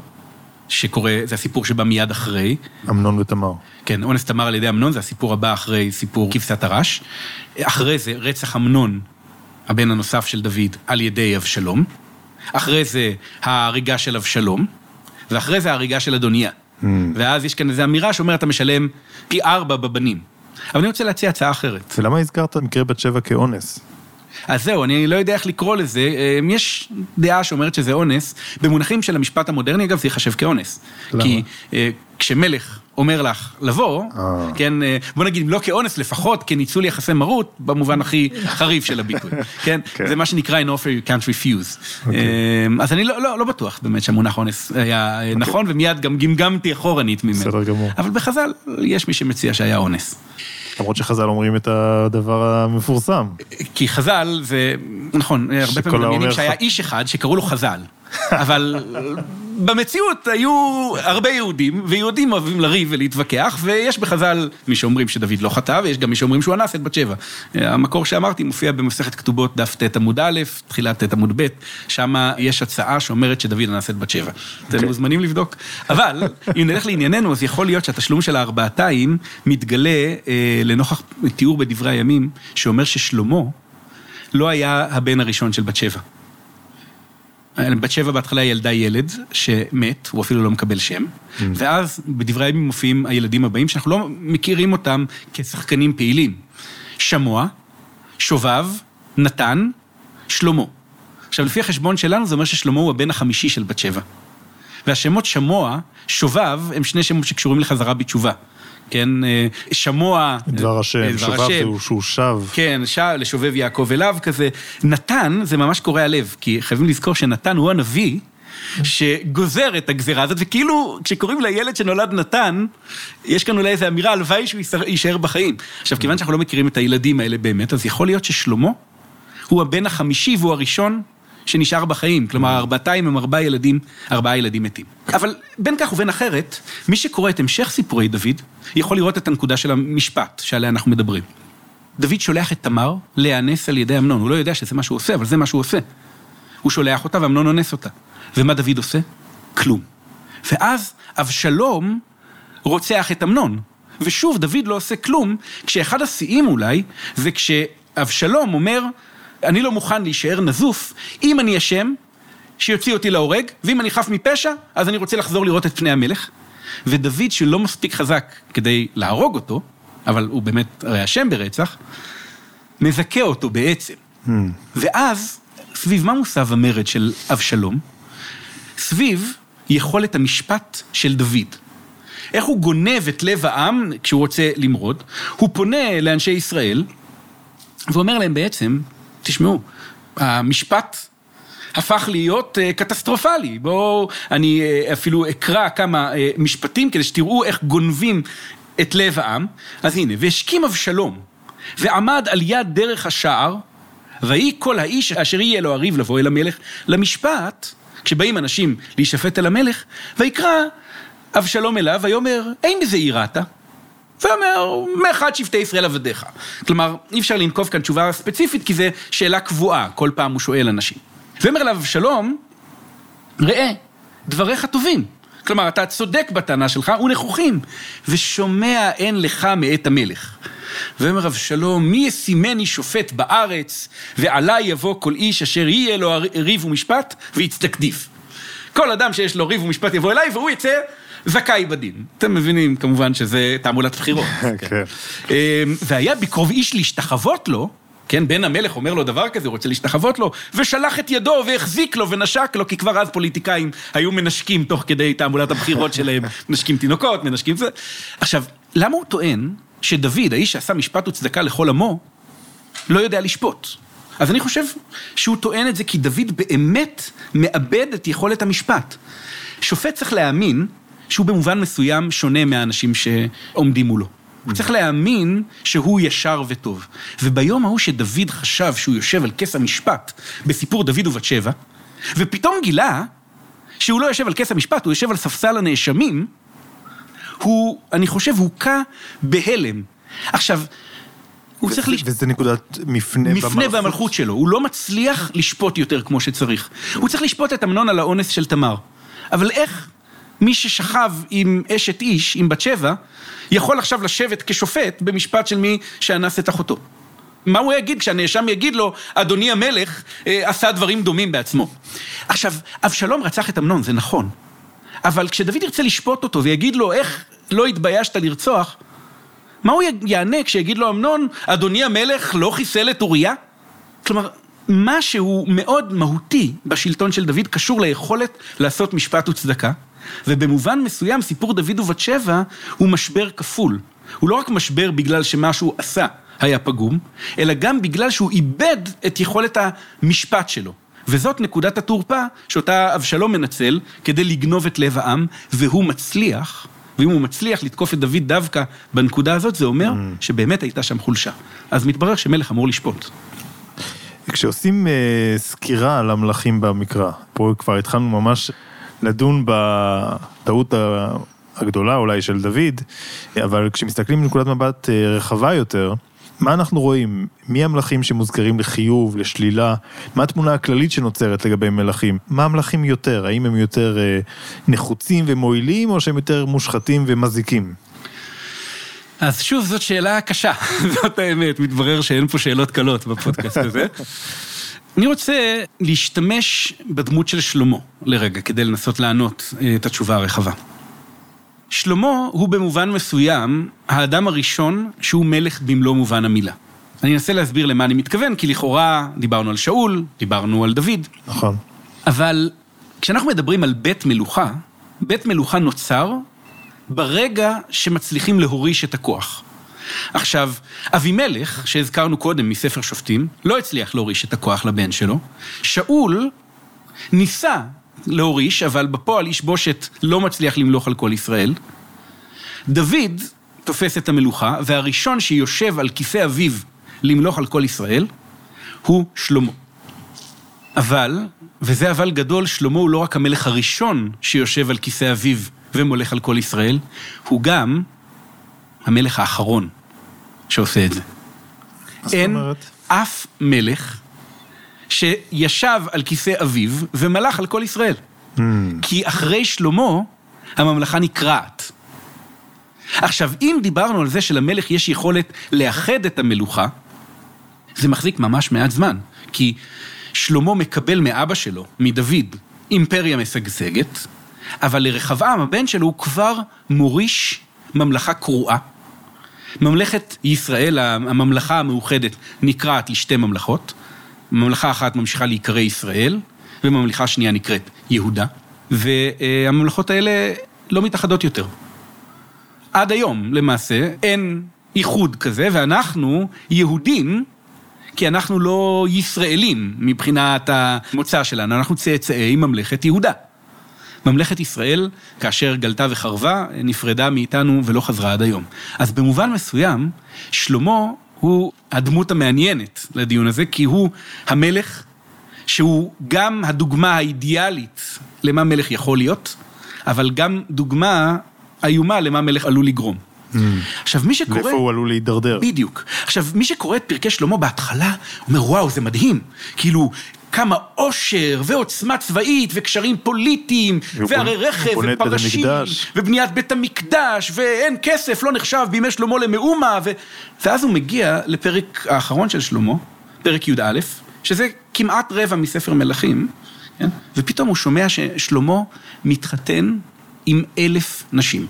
שקורה, זה הסיפור שבא מיד אחרי. אמנון ותמר. כן, אונס תמר על ידי אמנון, זה הסיפור הבא אחרי סיפור כבשת הרש. אחרי זה רצח אמנון, הבן הנוסף של דוד, על ידי אבשלום. אחרי זה ההריגה של אבשלום, ואחרי זה ההריגה של אדוניה. Mm. ואז יש כאן איזו אמירה שאומרת, אתה משלם פי ארבע בבנים. אבל אני רוצה להציע הצעה אחרת. ולמה הזכרת מקרה בת שבע כאונס? אז זהו, אני לא יודע איך לקרוא לזה. אה, יש דעה שאומרת שזה אונס. במונחים של המשפט המודרני, אגב, זה ייחשב כאונס. למה? כי אה, כשמלך אומר לך לבוא, אה. כן, אה, בוא נגיד, לא כאונס, לפחות כניצול יחסי מרות, במובן הכי חריף של הביטוי, כן? כן. זה מה שנקרא in offer you can't refuse. אוקיי. אה, אז אני לא, לא, לא בטוח באמת שהמונח אונס היה אה, נכון, ומיד גם גמגמתי אחורנית ממנו. בסדר גמור. אבל בחז"ל, יש מי שמציע שהיה אונס. למרות שחז"ל אומרים את הדבר המפורסם. כי חז"ל זה, נכון, הרבה פעמים מדמיינים שהיה איש אחד שקראו לו חז"ל, אבל במציאות היו הרבה יהודים, ויהודים אוהבים לריב ולהתווכח, ויש בחז"ל מי שאומרים שדוד לא חטא, ויש גם מי שאומרים שהוא אנס את בת שבע. המקור שאמרתי מופיע במסכת כתובות דף ט עמוד א', תחילת ט עמוד ב', שם יש הצעה שאומרת שדוד אנס את בת שבע. אתם מוזמנים לבדוק. אבל, אם נלך לענייננו, אז יכול להיות שהתשלום של הארבעתיים מתגלה אה, לנוכח תיאור בדברי הימים, שאומר ששלמה לא היה הבן הראשון של בת שבע. בת שבע בהתחלה ילדה ילד שמת, הוא אפילו לא מקבל שם, ואז בדברי הימים מופיעים הילדים הבאים שאנחנו לא מכירים אותם כשחקנים פעילים. שמוע, שובב, נתן, שלמה. עכשיו, לפי החשבון שלנו זה אומר ששלמה הוא הבן החמישי של בת שבע. והשמות שמוע, שובב, הם שני שמות שקשורים לחזרה בתשובה. כן, אה, שמוע... דבר אה, השם, דבר שובב השם. שהוא שב. כן, ש... לשובב יעקב אליו כזה. נתן, זה ממש קורע לב, כי חייבים לזכור שנתן הוא הנביא שגוזר את הגזירה הזאת, וכאילו, כשקוראים לילד שנולד נתן, יש כאן אולי איזו אמירה, הלוואי שהוא יישאר בחיים. עכשיו, כיוון שאנחנו לא מכירים את הילדים האלה באמת, אז יכול להיות ששלמה הוא הבן החמישי והוא הראשון שנשאר בחיים. כלומר, ארבעתיים הם ארבעה ילדים, ארבעה ילדים מתים. אבל בין כך ובין אחרת, מי שקורא את המשך סיפורי דוד, יכול לראות את הנקודה של המשפט שעליה אנחנו מדברים. דוד שולח את תמר להיאנס על ידי אמנון, הוא לא יודע שזה מה שהוא עושה, אבל זה מה שהוא עושה. הוא שולח אותה ואמנון אונס אותה. ומה דוד עושה? כלום. ואז אבשלום רוצח את אמנון. ושוב, דוד לא עושה כלום, כשאחד השיאים אולי, זה כשאבשלום אומר, אני לא מוכן להישאר נזוף, אם אני אשם, שיוציא אותי להורג, ואם אני חף מפשע, אז אני רוצה לחזור לראות את פני המלך. ודוד, שלא מספיק חזק כדי להרוג אותו, אבל הוא באמת הרי אשם ברצח, מזכה אותו בעצם. ואז, סביב מה מוסב המרד של אבשלום? סביב יכולת המשפט של דוד. איך הוא גונב את לב העם כשהוא רוצה למרוד? הוא פונה לאנשי ישראל ואומר להם בעצם, תשמעו, המשפט הפך להיות אה, קטסטרופלי. בואו, אני אה, אפילו אקרא כמה אה, משפטים כדי שתראו איך גונבים את לב העם. אז הנה, והשכים אבשלום, ועמד על יד דרך השער, ויהי כל האיש אשר יהיה לו הריב לבוא אל המלך למשפט, כשבאים אנשים להישפט אל המלך, ויקרא אבשלום אליו, ויאמר, אין בזה יראת. ואומר, מאחד שבטי ישראל עבדיך. כלומר, אי אפשר לנקוב כאן תשובה ספציפית, כי זו שאלה קבועה, כל פעם הוא שואל אנשים. ואומר אליו אבשלום, ראה, דבריך טובים. כלומר, אתה צודק בטענה שלך ונכוחים, ושומע אין לך מאת המלך. ואומר אבשלום, מי ישימני שופט בארץ, ועלי יבוא כל איש אשר יהיה לו ריב ומשפט, ויצדקדיף. כל אדם שיש לו ריב ומשפט יבוא אליי, והוא יצא זכאי בדין. אתם מבינים כמובן שזה תעמולת בחירות. כן. אמ, והיה בקרוב איש להשתחוות לו, כן, בן המלך אומר לו דבר כזה, הוא רוצה להשתחוות לו, ושלח את ידו והחזיק לו ונשק לו, כי כבר אז פוליטיקאים היו מנשקים תוך כדי תעמולת הבחירות שלהם, מנשקים תינוקות, מנשקים זה. עכשיו, למה הוא טוען שדוד, האיש שעשה משפט וצדקה לכל עמו, לא יודע לשפוט? אז אני חושב שהוא טוען את זה כי דוד באמת מאבד את יכולת המשפט. שופט צריך להאמין שהוא במובן מסוים שונה מהאנשים שעומדים מולו. הוא צריך להאמין שהוא ישר וטוב. וביום ההוא שדוד חשב שהוא יושב על כס המשפט בסיפור דוד ובת שבע, ופתאום גילה שהוא לא יושב על כס המשפט, הוא יושב על ספסל הנאשמים, הוא, אני חושב, הוכה בהלם. עכשיו, הוא צריך... לש... וזה נקודת מפנה מפנה במלכות שלו, הוא לא מצליח לשפוט יותר כמו שצריך. הוא צריך לשפוט את אמנון על האונס של תמר. אבל איך מי ששכב עם אשת איש, עם בת שבע, יכול עכשיו לשבת כשופט במשפט של מי שאנס את אחותו? מה הוא יגיד כשהנאשם יגיד לו, אדוני המלך אה, עשה דברים דומים בעצמו? עכשיו, אבשלום רצח את אמנון, זה נכון. אבל כשדוד ירצה לשפוט אותו ויגיד לו, איך לא התביישת לרצוח, מה הוא יענה כשיגיד לו אמנון, אדוני המלך לא חיסל את אוריה? כלומר, משהו מאוד מהותי בשלטון של דוד קשור ליכולת לעשות משפט וצדקה, ובמובן מסוים סיפור דוד ובת שבע הוא משבר כפול. הוא לא רק משבר בגלל שמה שהוא עשה היה פגום, אלא גם בגלל שהוא איבד את יכולת המשפט שלו. וזאת נקודת התורפה שאותה אבשלום מנצל כדי לגנוב את לב העם, והוא מצליח, ואם הוא מצליח לתקוף את דוד דווקא בנקודה הזאת, זה אומר mm. שבאמת הייתה שם חולשה. אז מתברר שמלך אמור לשפוט. כשעושים אה, סקירה על המלכים במקרא, פה כבר התחלנו ממש לדון בטעות הגדולה אולי של דוד, אבל כשמסתכלים מנקודת מבט אה, רחבה יותר, מה אנחנו רואים? מי המלכים שמוזכרים לחיוב, לשלילה? מה התמונה הכללית שנוצרת לגבי מלכים? מה המלכים יותר? האם הם יותר אה, נחוצים ומועילים, או שהם יותר מושחתים ומזיקים? אז שוב, זאת שאלה קשה, זאת האמת, מתברר שאין פה שאלות קלות בפודקאסט הזה. אני רוצה להשתמש בדמות של שלמה לרגע, כדי לנסות לענות אה, את התשובה הרחבה. שלמה הוא במובן מסוים האדם הראשון שהוא מלך במלוא מובן המילה. אני אנסה להסביר למה אני מתכוון, כי לכאורה דיברנו על שאול, דיברנו על דוד. נכון. אבל כשאנחנו מדברים על בית מלוכה, בית מלוכה נוצר ברגע שמצליחים להוריש את הכוח. עכשיו, אבימלך, שהזכרנו קודם מספר שופטים, לא הצליח להוריש את הכוח לבן שלו. שאול ניסה להוריש, אבל בפועל איש בושת לא מצליח למלוך על כל ישראל. דוד תופס את המלוכה, והראשון שיושב על כיסא אביו למלוך על כל ישראל, הוא שלמה. אבל, וזה אבל גדול, שלמה הוא לא רק המלך הראשון שיושב על כיסא אביו ומולך על כל ישראל, הוא גם המלך האחרון שעושה את זה. אין אף מלך שישב על כיסא אביו ומלך על כל ישראל. Mm. כי אחרי שלמה, הממלכה נקרעת. עכשיו, אם דיברנו על זה שלמלך יש יכולת לאחד את המלוכה, זה מחזיק ממש מעט זמן. כי שלמה מקבל מאבא שלו, מדוד, אימפריה משגשגת, אבל לרחבעם, הבן שלו, הוא כבר מוריש ממלכה קרועה. ממלכת ישראל, הממלכה המאוחדת, נקרעת לשתי ממלכות. ממלכה אחת ממשיכה להיקרא ישראל, וממלכה שנייה נקראת יהודה, והממלכות האלה לא מתאחדות יותר. עד היום, למעשה, אין איחוד כזה, ואנחנו יהודים, כי אנחנו לא ישראלים מבחינת המוצא שלנו, אנחנו צאצאי ממלכת יהודה. ממלכת ישראל, כאשר גלתה וחרבה, נפרדה מאיתנו ולא חזרה עד היום. אז במובן מסוים, שלמה הוא הדמות המעניינת לדיון הזה, כי הוא המלך שהוא גם הדוגמה האידיאלית למה מלך יכול להיות, אבל גם דוגמה איומה למה מלך עלול לגרום. עכשיו, מי שקורא... לאיפה הוא עלול להידרדר. בדיוק. עכשיו, מי שקורא את פרקי שלמה בהתחלה, אומר, וואו, זה מדהים. כאילו, כמה עושר ועוצמה צבאית וקשרים פוליטיים, והרי רכב ופרשים. ובניית בית המקדש, ואין כסף, לא נחשב בימי שלמה למאומה, ו... ואז הוא מגיע לפרק האחרון של שלמה, פרק י"א, שזה כמעט רבע מספר מלכים, כן? ופתאום הוא שומע ששלמה מתחתן עם אלף נשים.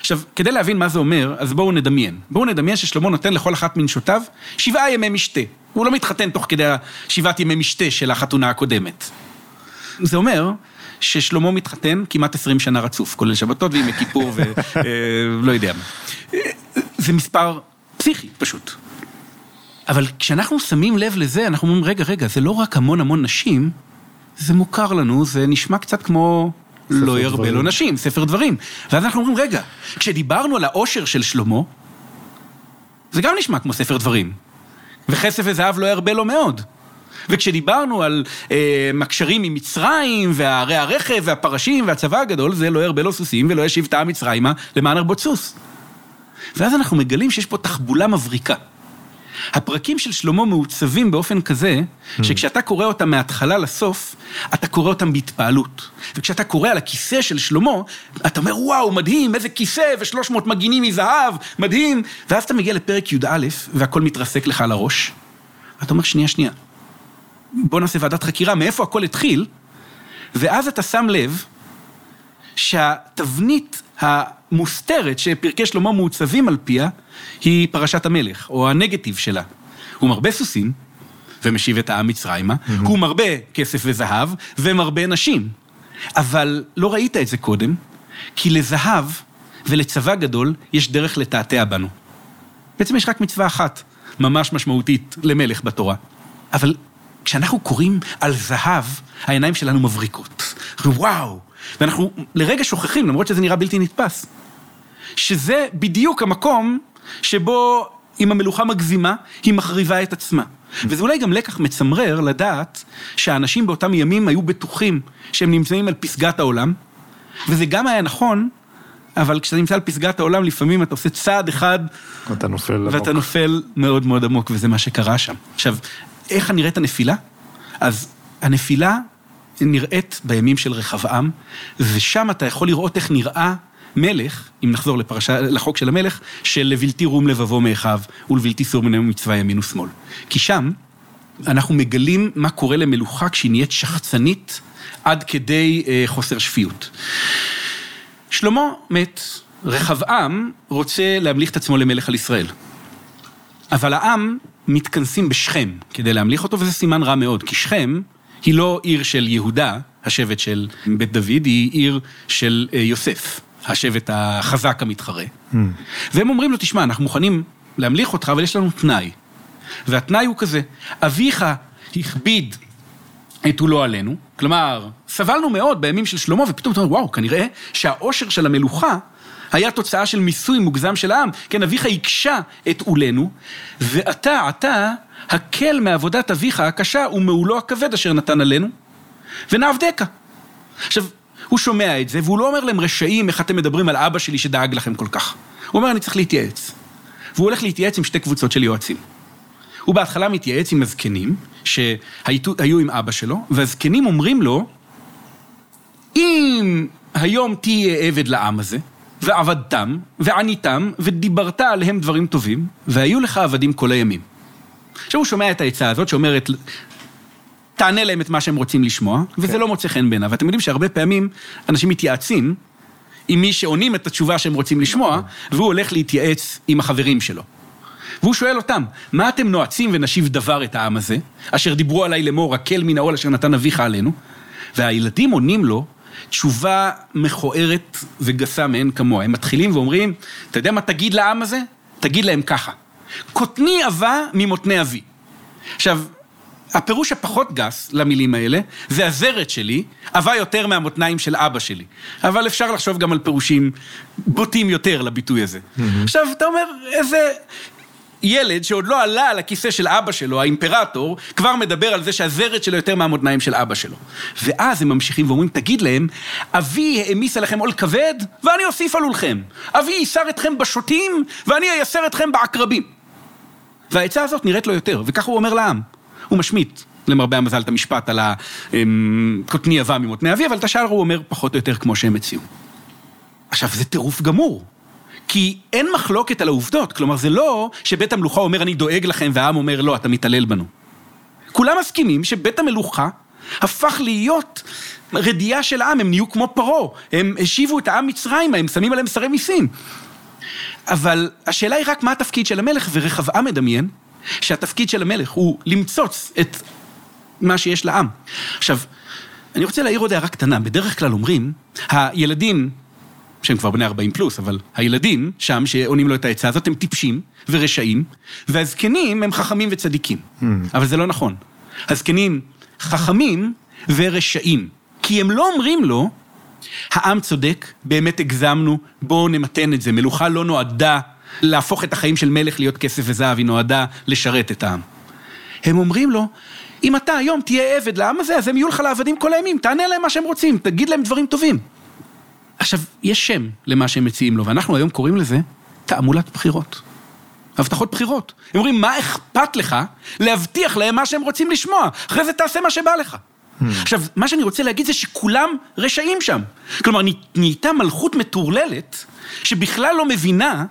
עכשיו, כדי להבין מה זה אומר, אז בואו נדמיין. בואו נדמיין ששלמה נותן לכל אחת מנשותיו שבעה ימי משתה. הוא לא מתחתן תוך כדי השבעת ימי משתה של החתונה הקודמת. זה אומר ששלמה מתחתן כמעט 20 שנה רצוף, כולל שבתות וימי כיפור ולא יודע מה. זה מספר פסיכי, פשוט. אבל כשאנחנו שמים לב לזה, אנחנו אומרים, רגע, רגע, זה לא רק המון המון נשים, זה מוכר לנו, זה נשמע קצת כמו לא ירבה. לו נשים, ספר דברים. ואז אנחנו אומרים, רגע, כשדיברנו על העושר של שלמה, זה גם נשמע כמו ספר דברים. וכסף וזהב לא ירבה לו מאוד. וכשדיברנו על אה, הקשרים עם מצרים, והערי הרכב, והפרשים, והצבא הגדול, זה לא ירבה לו סוסים ולא ישיב טעם מצרימה למען הרבות סוס. ואז אנחנו מגלים שיש פה תחבולה מבריקה. הפרקים של שלמה מעוצבים באופן כזה, שכשאתה קורא אותם מההתחלה לסוף, אתה קורא אותם בהתפעלות. וכשאתה קורא על הכיסא של שלמה, אתה אומר, וואו, מדהים, איזה כיסא, ושלוש מאות מגינים מזהב, מדהים. ואז אתה מגיע לפרק י"א, והכל מתרסק לך על הראש. אתה אומר, שנייה, שנייה. בוא נעשה ועדת חקירה, מאיפה הכל התחיל? ואז אתה שם לב שהתבנית המוסתרת שפרקי שלמה מעוצבים על פיה, היא פרשת המלך, או הנגטיב שלה. הוא מרבה סוסים, ומשיב את העם מצרימה, הוא מרבה כסף וזהב, ומרבה נשים. אבל לא ראית את זה קודם, כי לזהב ולצבא גדול יש דרך לתעתע בנו. בעצם יש רק מצווה אחת, ממש משמעותית, למלך בתורה. אבל כשאנחנו קוראים על זהב, העיניים שלנו מבריקות. אנחנו וואו, ואנחנו לרגע שוכחים, למרות שזה נראה בלתי נתפס, שזה בדיוק המקום שבו אם המלוכה מגזימה, היא מחריבה את עצמה. וזה אולי גם לקח מצמרר לדעת שהאנשים באותם ימים היו בטוחים שהם נמצאים על פסגת העולם, וזה גם היה נכון, אבל כשאתה נמצא על פסגת העולם, לפעמים אתה עושה צעד אחד אתה נופל עמוק. ואתה נופל מאוד מאוד עמוק, וזה מה שקרה שם. עכשיו, איך נראית הנפילה? אז הנפילה נראית בימים של רחבעם, ושם אתה יכול לראות איך נראה מלך, אם נחזור לפרשה, לחוק של המלך, של לבלתי רום לבבו מאחיו, ולבלתי סור מנהל מצווה ימין ושמאל. כי שם אנחנו מגלים מה קורה למלוכה כשהיא נהיית שחצנית עד כדי אה, חוסר שפיות. שלמה מת, רחבעם רוצה להמליך את עצמו למלך על ישראל. אבל העם מתכנסים בשכם כדי להמליך אותו, וזה סימן רע מאוד, כי שכם היא לא עיר של יהודה, השבט של בית דוד, היא עיר של אה, יוסף, השבט החזק המתחרה. והם אומרים לו, תשמע, אנחנו מוכנים להמליך אותך, אבל יש לנו תנאי. והתנאי הוא כזה, אביך הכביד את עולו עלינו, כלומר, סבלנו מאוד בימים של שלמה, ופתאום אתה אומר, וואו, כנראה שהאושר של המלוכה היה תוצאה של מיסוי מוגזם של העם. כן, אביך הקשה את עולנו, ואתה, אתה, הקל מעבודת אביך הקשה ומעולו הכבד אשר נתן עלינו, ונעבדך. עכשיו, הוא שומע את זה, והוא לא אומר להם רשעים, איך אתם מדברים על אבא שלי שדאג לכם כל כך. הוא אומר, אני צריך להתייעץ. והוא הולך להתייעץ עם שתי קבוצות של יועצים. הוא בהתחלה מתייעץ עם הזקנים, שהיו עם אבא שלו, והזקנים אומרים לו, אם היום תהיה עבד לעם הזה, ועבדתם, ועניתם, ודיברת עליהם דברים טובים, והיו לך עבדים כל הימים. עכשיו הוא שומע את העצה הזאת שאומרת, תענה להם את מה שהם רוצים לשמוע, וזה לא מוצא חן בעיניו. ואתם יודעים שהרבה פעמים אנשים מתייעצים עם מי שעונים את התשובה שהם רוצים לשמוע, והוא הולך להתייעץ עם החברים שלו. והוא שואל אותם, מה אתם נועצים ונשיב דבר את העם הזה, אשר דיברו עליי לאמור, הקל מן העול אשר נתן אביך עלינו? והילדים עונים לו תשובה מכוערת וגסה מאין כמוה. הם מתחילים ואומרים, אתה יודע מה תגיד לעם הזה? תגיד להם ככה, קוטני עבה ממותני אבי. עכשיו, הפירוש הפחות גס למילים האלה, זה הזרת שלי, עבה יותר מהמותניים של אבא שלי. אבל אפשר לחשוב גם על פירושים בוטים יותר לביטוי הזה. עכשיו, אתה אומר, איזה... ילד שעוד לא עלה על הכיסא של אבא שלו, האימפרטור, כבר מדבר על זה שהזרת שלו יותר מהמותניים של אבא שלו. ואז הם ממשיכים ואומרים, תגיד להם, אבי העמיס עליכם עול כבד, ואני אוסיף עלולכם. אבי ייסר אתכם בשוטים, ואני אייסר אתכם בעקרבים. והעצה הזאת נראית לו יותר, וככה הוא אומר לעם. הוא משמיט, למרבה המזל, את המשפט על הקוטני עבה ממותני אבי, אבל את השאר הוא אומר פחות או יותר כמו שהם הציעו. עכשיו, זה טירוף גמור. כי אין מחלוקת על העובדות, כלומר זה לא שבית המלוכה אומר אני דואג לכם והעם אומר לא, אתה מתעלל בנו. כולם מסכימים שבית המלוכה הפך להיות רדיעה של העם, הם נהיו כמו פרעה, הם השיבו את העם מצרימה, הם שמים עליהם שרי מיסים. אבל השאלה היא רק מה התפקיד של המלך, ורחבעם מדמיין שהתפקיד של המלך הוא למצוץ את מה שיש לעם. עכשיו, אני רוצה להעיר עוד הערה קטנה, בדרך כלל אומרים, הילדים שהם כבר בני 40 פלוס, אבל הילדים שם שעונים לו את העצה הזאת הם טיפשים ורשעים, והזקנים הם חכמים וצדיקים. Mm. אבל זה לא נכון. הזקנים חכמים ורשעים. כי הם לא אומרים לו, העם צודק, באמת הגזמנו, בואו נמתן את זה. מלוכה לא נועדה להפוך את החיים של מלך להיות כסף וזהב, היא נועדה לשרת את העם. הם אומרים לו, אם אתה היום תהיה עבד לעם הזה, אז הם יהיו לך לעבדים כל הימים, תענה להם מה שהם רוצים, תגיד להם דברים טובים. עכשיו, יש שם למה שהם מציעים לו, ואנחנו היום קוראים לזה תעמולת בחירות. הבטחות בחירות. הם אומרים, מה אכפת לך להבטיח להם מה שהם רוצים לשמוע? אחרי זה תעשה מה שבא לך. Hmm. עכשיו, מה שאני רוצה להגיד זה שכולם רשעים שם. כלומר, נהייתה מלכות מטורללת, שבכלל לא מבינה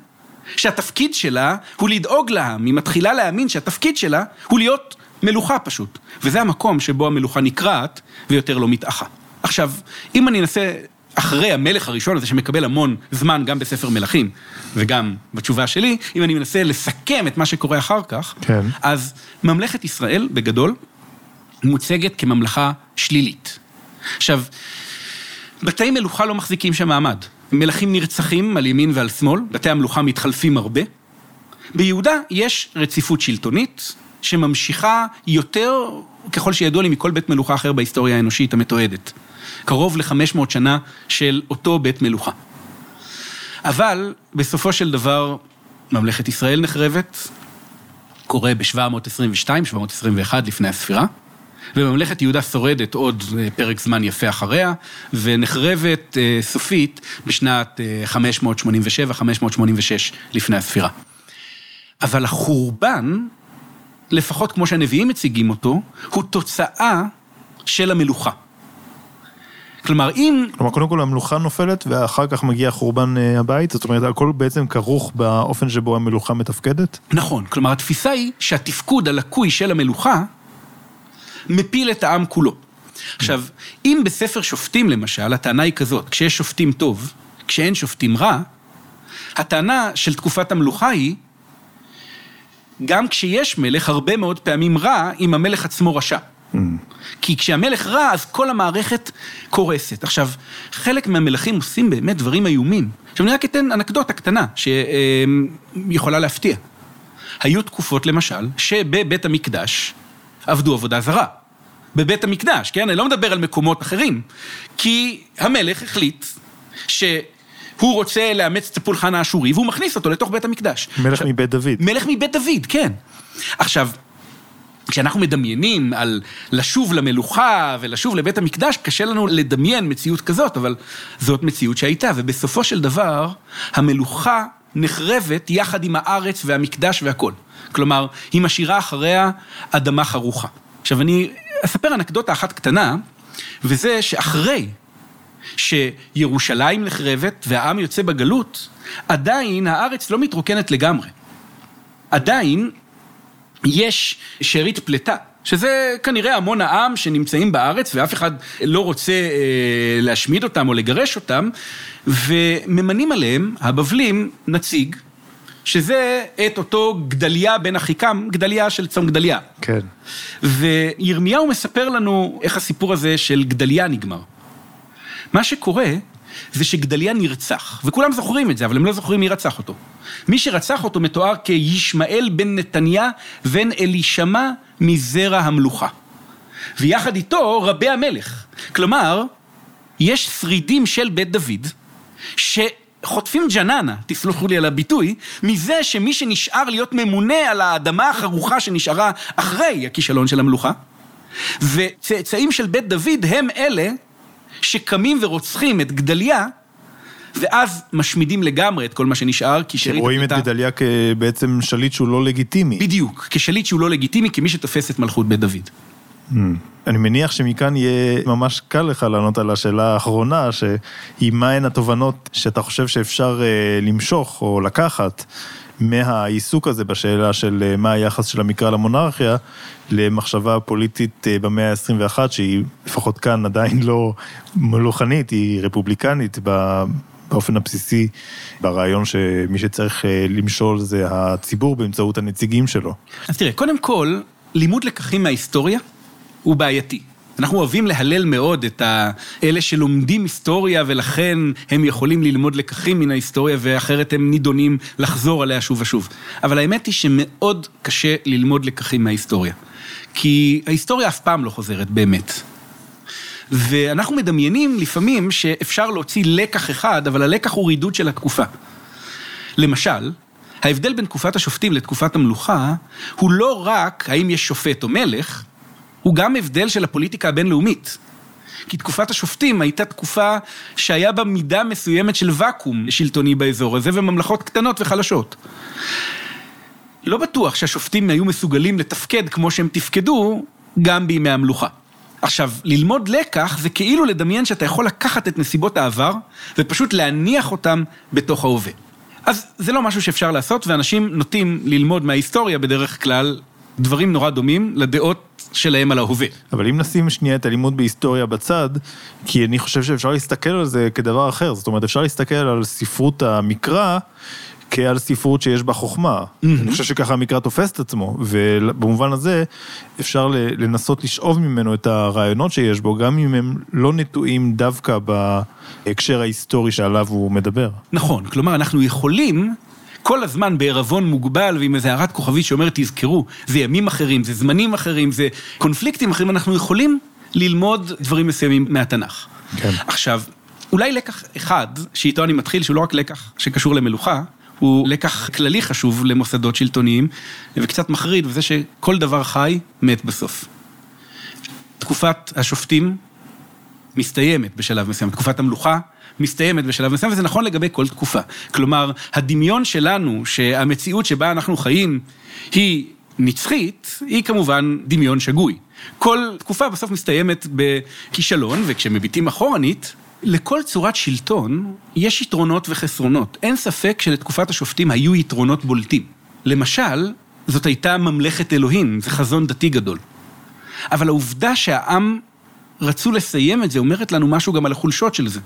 שהתפקיד שלה הוא לדאוג לעם. היא מתחילה להאמין שהתפקיד שלה הוא להיות מלוכה פשוט. וזה המקום שבו המלוכה נקרעת ויותר לא מתאחה. עכשיו, אם אני אנסה אחרי המלך הראשון הזה שמקבל המון זמן גם בספר מלכים וגם בתשובה שלי, אם אני מנסה לסכם את מה שקורה אחר כך, כן. אז ממלכת ישראל בגדול מוצגת כממלכה שלילית. עכשיו, בתי מלוכה לא מחזיקים שם מעמד. מלכים נרצחים על ימין ועל שמאל, בתי המלוכה מתחלפים הרבה. ביהודה יש רציפות שלטונית שממשיכה יותר, ככל שידוע לי, מכל בית מלוכה אחר בהיסטוריה האנושית המתועדת. קרוב ל-500 שנה של אותו בית מלוכה. אבל בסופו של דבר ממלכת ישראל נחרבת, קורה ב-722, 721 לפני הספירה, וממלכת יהודה שורדת עוד אה, פרק זמן יפה אחריה, ונחרבת אה, סופית בשנת 587, אה, 586 לפני הספירה. אבל החורבן, לפחות כמו שהנביאים מציגים אותו, הוא תוצאה של המלוכה. כלומר, אם... כלומר, קודם כל המלוכה נופלת ואחר כך מגיע חורבן הבית, זאת אומרת, הכל בעצם כרוך באופן שבו המלוכה מתפקדת? נכון, כלומר, התפיסה היא שהתפקוד הלקוי של המלוכה מפיל את העם כולו. עכשיו, אם בספר שופטים למשל, הטענה היא כזאת, כשיש שופטים טוב, כשאין שופטים רע, הטענה של תקופת המלוכה היא, גם כשיש מלך, הרבה מאוד פעמים רע, אם המלך עצמו רשע. כי כשהמלך רע, אז כל המערכת קורסת. עכשיו, חלק מהמלכים עושים באמת דברים איומים. עכשיו, אני רק אתן אנקדוטה קטנה, שיכולה להפתיע. היו תקופות, למשל, שבבית המקדש עבדו עבודה זרה. בבית המקדש, כן? אני לא מדבר על מקומות אחרים. כי המלך החליט ש... הוא רוצה לאמץ את הפולחן האשורי, והוא מכניס אותו לתוך בית המקדש. מלך עכשיו, מבית דוד. מלך מבית דוד, כן. עכשיו, כשאנחנו מדמיינים על לשוב למלוכה ולשוב לבית המקדש, קשה לנו לדמיין מציאות כזאת, אבל זאת מציאות שהייתה, ובסופו של דבר, המלוכה נחרבת יחד עם הארץ והמקדש והכל. כלומר, היא משאירה אחריה אדמה חרוכה. עכשיו, אני אספר אנקדוטה אחת קטנה, וזה שאחרי שירושלים נחרבת והעם יוצא בגלות, עדיין הארץ לא מתרוקנת לגמרי. עדיין יש שארית פלטה. שזה כנראה המון העם שנמצאים בארץ ואף אחד לא רוצה אה, להשמיד אותם או לגרש אותם, וממנים עליהם, הבבלים, נציג, שזה את אותו גדליה בן אחיקם, גדליה של צום גדליה. כן. וירמיהו מספר לנו איך הסיפור הזה של גדליה נגמר. מה שקורה זה שגדליה נרצח, וכולם זוכרים את זה, אבל הם לא זוכרים מי רצח אותו. מי שרצח אותו מתואר כישמעאל בן נתניה בן אלישמע מזרע המלוכה. ויחד איתו רבי המלך. כלומר, יש שרידים של בית דוד, חוטפים ג'ננה, תסלחו לי על הביטוי, מזה שמי שנשאר להיות ממונה על האדמה החרוכה שנשארה אחרי הכישלון של המלוכה, וצאצאים של בית דוד הם אלה שקמים ורוצחים את גדליה, ואז משמידים לגמרי את כל מה שנשאר, כי שארית... רואים את גדליה כבעצם שליט שהוא לא לגיטימי. בדיוק, כשליט שהוא לא לגיטימי, כמי שתופס את מלכות בית דוד. Hmm. אני מניח שמכאן יהיה ממש קל לך לענות על השאלה האחרונה, שהיא מהן התובנות שאתה חושב שאפשר אה, למשוך או לקחת מהעיסוק הזה בשאלה של אה, מה היחס של המקרא למונרכיה, למחשבה פוליטית אה, במאה ה-21, שהיא לפחות כאן עדיין לא מלוכנית, היא רפובליקנית באופן הבסיסי, ברעיון שמי שצריך למשול זה הציבור באמצעות הנציגים שלו. אז תראה, קודם כל, לימוד לקחים מההיסטוריה הוא בעייתי. אנחנו אוהבים להלל מאוד את אלה שלומדים היסטוריה ולכן הם יכולים ללמוד לקחים מן ההיסטוריה ואחרת הם נידונים לחזור עליה שוב ושוב. אבל האמת היא שמאוד קשה ללמוד לקחים מההיסטוריה. כי ההיסטוריה אף פעם לא חוזרת באמת. ואנחנו מדמיינים לפעמים שאפשר להוציא לקח אחד, אבל הלקח הוא רידוד של התקופה. למשל, ההבדל בין תקופת השופטים לתקופת המלוכה הוא לא רק האם יש שופט או מלך, הוא גם הבדל של הפוליטיקה הבינלאומית. כי תקופת השופטים הייתה תקופה שהיה בה מידה מסוימת של ואקום שלטוני באזור הזה וממלכות קטנות וחלשות. לא בטוח שהשופטים היו מסוגלים לתפקד כמו שהם תפקדו גם בימי המלוכה. עכשיו, ללמוד לקח זה כאילו לדמיין שאתה יכול לקחת את נסיבות העבר ופשוט להניח אותם בתוך ההווה. אז זה לא משהו שאפשר לעשות, ואנשים נוטים ללמוד מההיסטוריה בדרך כלל דברים נורא דומים לדעות שלהם על ההווה. אבל אם נשים שנייה את הלימוד בהיסטוריה בצד, כי אני חושב שאפשר להסתכל על זה כדבר אחר, זאת אומרת אפשר להסתכל על ספרות המקרא כעל ספרות שיש בה חוכמה. Mm-hmm. אני חושב שככה המקרא תופס את עצמו, ובמובן הזה אפשר לנסות לשאוב ממנו את הרעיונות שיש בו, גם אם הם לא נטועים דווקא בהקשר ההיסטורי שעליו הוא מדבר. נכון, כלומר אנחנו יכולים כל הזמן בערבון מוגבל ועם איזה הערת כוכבית שאומרת, תזכרו, זה ימים אחרים, זה זמנים אחרים, זה קונפליקטים אחרים, אנחנו יכולים ללמוד דברים מסוימים מהתנ"ך. כן. עכשיו, אולי לקח אחד, שאיתו אני מתחיל, שהוא לא רק לקח שקשור למלוכה, הוא לקח כללי חשוב למוסדות שלטוניים, וקצת מחריד, וזה שכל דבר חי מת בסוף. תקופת השופטים מסתיימת בשלב מסוים, תקופת המלוכה מסתיימת בשלב מסוים, וזה נכון לגבי כל תקופה. כלומר, הדמיון שלנו, שהמציאות שבה אנחנו חיים היא נצחית, היא כמובן דמיון שגוי. כל תקופה בסוף מסתיימת בכישלון, וכשמביטים אחורנית, לכל צורת שלטון יש יתרונות וחסרונות. אין ספק שלתקופת השופטים היו יתרונות בולטים. למשל, זאת הייתה ממלכת אלוהים, זה חזון דתי גדול. אבל העובדה שהעם רצו לסיים את זה אומרת לנו משהו גם על החולשות של זה.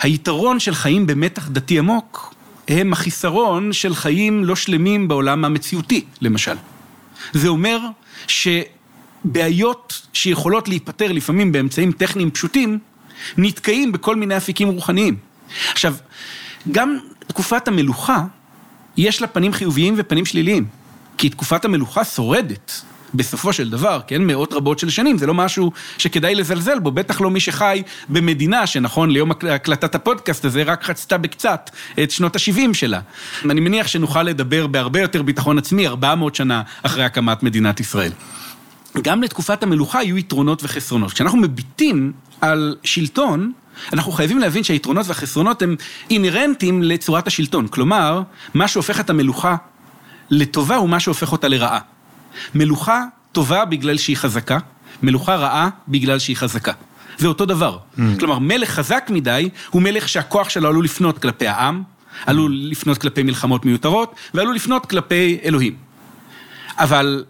היתרון של חיים במתח דתי עמוק, הם החיסרון של חיים לא שלמים בעולם המציאותי, למשל. זה אומר שבעיות שיכולות להיפתר לפעמים באמצעים טכניים פשוטים, נתקעים בכל מיני אפיקים רוחניים. עכשיו, גם תקופת המלוכה, יש לה פנים חיוביים ופנים שליליים. כי תקופת המלוכה שורדת. בסופו של דבר, כן, מאות רבות של שנים, זה לא משהו שכדאי לזלזל בו, בטח לא מי שחי במדינה שנכון ליום הקלטת הפודקאסט הזה רק חצתה בקצת את שנות ה-70 שלה. אני מניח שנוכל לדבר בהרבה יותר ביטחון עצמי 400 שנה אחרי הקמת מדינת ישראל. גם לתקופת המלוכה היו יתרונות וחסרונות. כשאנחנו מביטים על שלטון, אנחנו חייבים להבין שהיתרונות והחסרונות הם אינהרנטיים לצורת השלטון. כלומר, מה שהופך את המלוכה לטובה הוא מה שהופך אותה לרעה. מלוכה טובה בגלל שהיא חזקה, מלוכה רעה בגלל שהיא חזקה. זה אותו דבר. Mm. כלומר, מלך חזק מדי הוא מלך שהכוח שלו עלול לפנות כלפי העם, עלול לפנות כלפי מלחמות מיותרות, ועלול לפנות כלפי אלוהים. אבל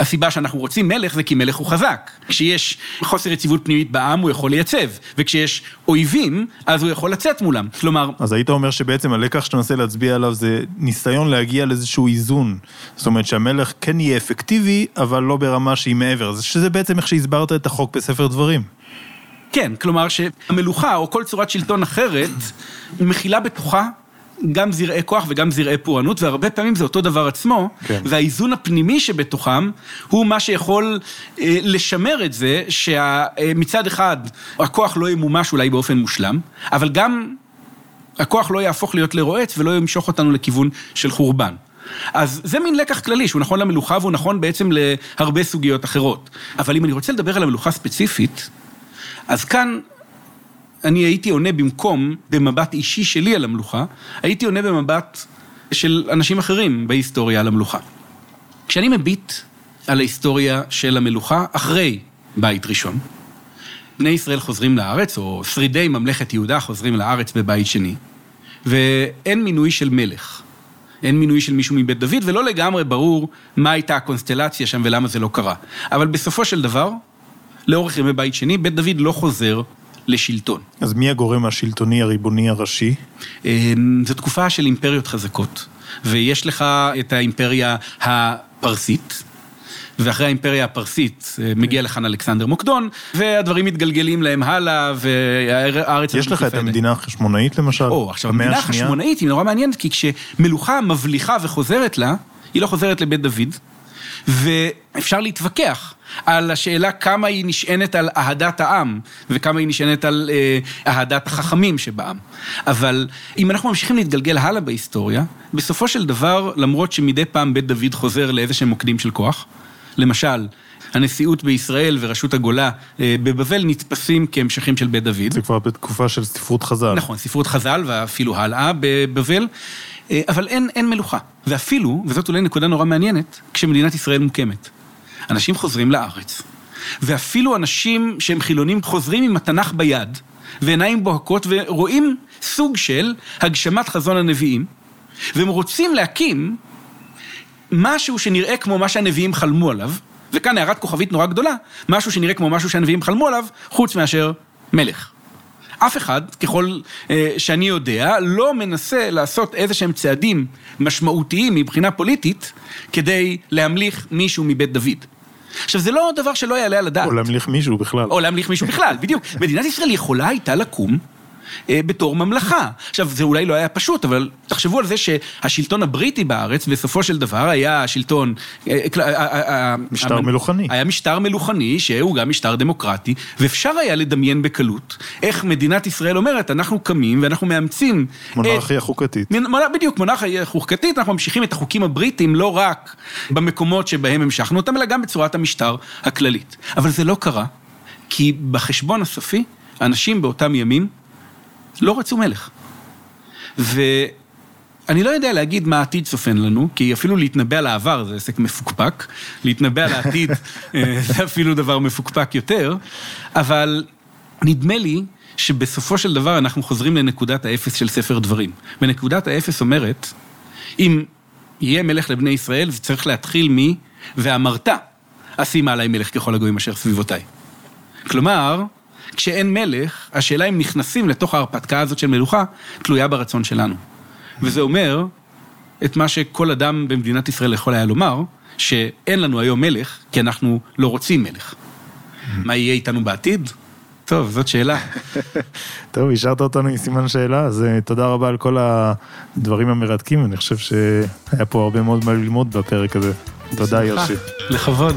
הסיבה שאנחנו רוצים מלך זה כי מלך הוא חזק. כשיש חוסר יציבות פנימית בעם הוא יכול לייצב, וכשיש אויבים, אז הוא יכול לצאת מולם. כלומר... אז היית אומר שבעצם הלקח שאתה מנסה להצביע עליו זה ניסיון להגיע לאיזשהו איזון. זאת אומרת שהמלך כן יהיה אפקטיבי, אבל לא ברמה שהיא מעבר. שזה בעצם איך שהסברת את החוק בספר דברים. כן, כלומר שהמלוכה או כל צורת שלטון אחרת מכילה בתוכה גם זרעי כוח וגם זרעי פורענות, והרבה פעמים זה אותו דבר עצמו, כן. והאיזון הפנימי שבתוכם הוא מה שיכול אה, לשמר את זה שמצד אחד הכוח לא ימומש אולי באופן מושלם, אבל גם הכוח לא יהפוך להיות לרועץ ולא ימשוך אותנו לכיוון של חורבן. אז זה מין לקח כללי שהוא נכון למלוכה והוא נכון בעצם להרבה סוגיות אחרות. אבל אם אני רוצה לדבר על המלוכה ספציפית, אז כאן אני הייתי עונה במקום, במבט אישי שלי על המלוכה, הייתי עונה במבט של אנשים אחרים בהיסטוריה על המלוכה. כשאני מביט על ההיסטוריה של המלוכה אחרי בית ראשון, בני ישראל חוזרים לארץ, או שרידי ממלכת יהודה חוזרים לארץ בבית שני, ואין מינוי של מלך. אין מינוי של מישהו מבית דוד, ולא לגמרי ברור מה הייתה הקונסטלציה שם ולמה זה לא קרה. אבל בסופו של דבר, לאורך ימי בית שני, בית דוד לא חוזר לשלטון. אז מי הגורם השלטוני הריבוני הראשי? אמ, זו תקופה של אימפריות חזקות, ויש לך את האימפריה הפרסית. ואחרי האימפריה הפרסית אה, מגיע לכאן אלכסנדר מוקדון, והדברים מתגלגלים להם הלאה, והארץ... יש לך את המדינה החשמונאית למשל? או, עכשיו, המדינה החשמונאית היא נורא מעניינת, כי כשמלוכה מבליחה וחוזרת לה, היא לא חוזרת לבית דוד, ואפשר להתווכח על השאלה כמה היא נשענת על אהדת העם, וכמה היא נשענת על אה, אהדת החכמים שבעם. אבל אם אנחנו ממשיכים להתגלגל הלאה בהיסטוריה, בסופו של דבר, למרות שמדי פעם בית דוד חוזר לאיזה שהם מוקדים של כוח, למשל, הנשיאות בישראל וראשות הגולה אה, בבבל נתפסים כהמשכים של בית דוד. זה כבר בתקופה של ספרות חז"ל. נכון, ספרות חז"ל ואפילו הלאה בבבל, אבל אין, אין מלוכה. ואפילו, וזאת אולי נקודה נורא מעניינת, כשמדינת ישראל מוקמת. אנשים חוזרים לארץ, ואפילו אנשים שהם חילונים חוזרים עם התנ"ך ביד, ועיניים בוהקות, ורואים סוג של הגשמת חזון הנביאים, והם רוצים להקים משהו שנראה כמו מה שהנביאים חלמו עליו, וכאן הערת כוכבית נורא גדולה, משהו שנראה כמו משהו שהנביאים חלמו עליו, חוץ מאשר מלך. אף אחד, ככל אה, שאני יודע, לא מנסה לעשות איזה שהם צעדים משמעותיים מבחינה פוליטית כדי להמליך מישהו מבית דוד. עכשיו, זה לא דבר שלא יעלה על הדעת. או להמליך מישהו בכלל. או להמליך מישהו בכלל, בדיוק. מדינת ישראל יכולה הייתה לקום בתור ממלכה. עכשיו, זה אולי לא היה פשוט, אבל תחשבו על זה שהשלטון הבריטי בארץ, בסופו של דבר היה שלטון... אה, אה, משטר מלוכני. היה משטר מלוכני, שהוא גם משטר דמוקרטי, ואפשר היה לדמיין בקלות איך מדינת ישראל אומרת, אנחנו קמים ואנחנו מאמצים... מונרכיה את... חוקתית. בדיוק, מונרכיה חוקתית, אנחנו ממשיכים את החוקים הבריטים לא רק במקומות שבהם המשכנו אותם, אלא גם בצורת המשטר הכללית. אבל זה לא קרה, כי בחשבון הסופי, אנשים באותם ימים לא רצו מלך. ואני לא יודע להגיד מה העתיד צופן לנו, כי אפילו להתנבא על העבר זה עסק מפוקפק, להתנבא על העתיד אה, זה אפילו דבר מפוקפק יותר, אבל נדמה לי שבסופו של דבר אנחנו חוזרים לנקודת האפס של ספר דברים. ונקודת האפס אומרת, אם יהיה מלך לבני ישראל, זה צריך להתחיל מ... ואמרת, אשימה עליי מלך ככל הגויים אשר סביבותיי. כלומר, כשאין מלך, השאלה אם נכנסים לתוך ההרפתקה הזאת של מלוכה, תלויה ברצון שלנו. וזה אומר את מה שכל אדם במדינת ישראל יכול היה לומר, שאין לנו היום מלך, כי אנחנו לא רוצים מלך. מה יהיה איתנו בעתיד? טוב, זאת שאלה. טוב, השארת אותנו עם סימן שאלה, אז אה, תודה רבה על כל הדברים המרתקים, אני חושב שהיה פה הרבה מאוד מה ללמוד בפרק הזה. תודה, ירשי. לכבוד.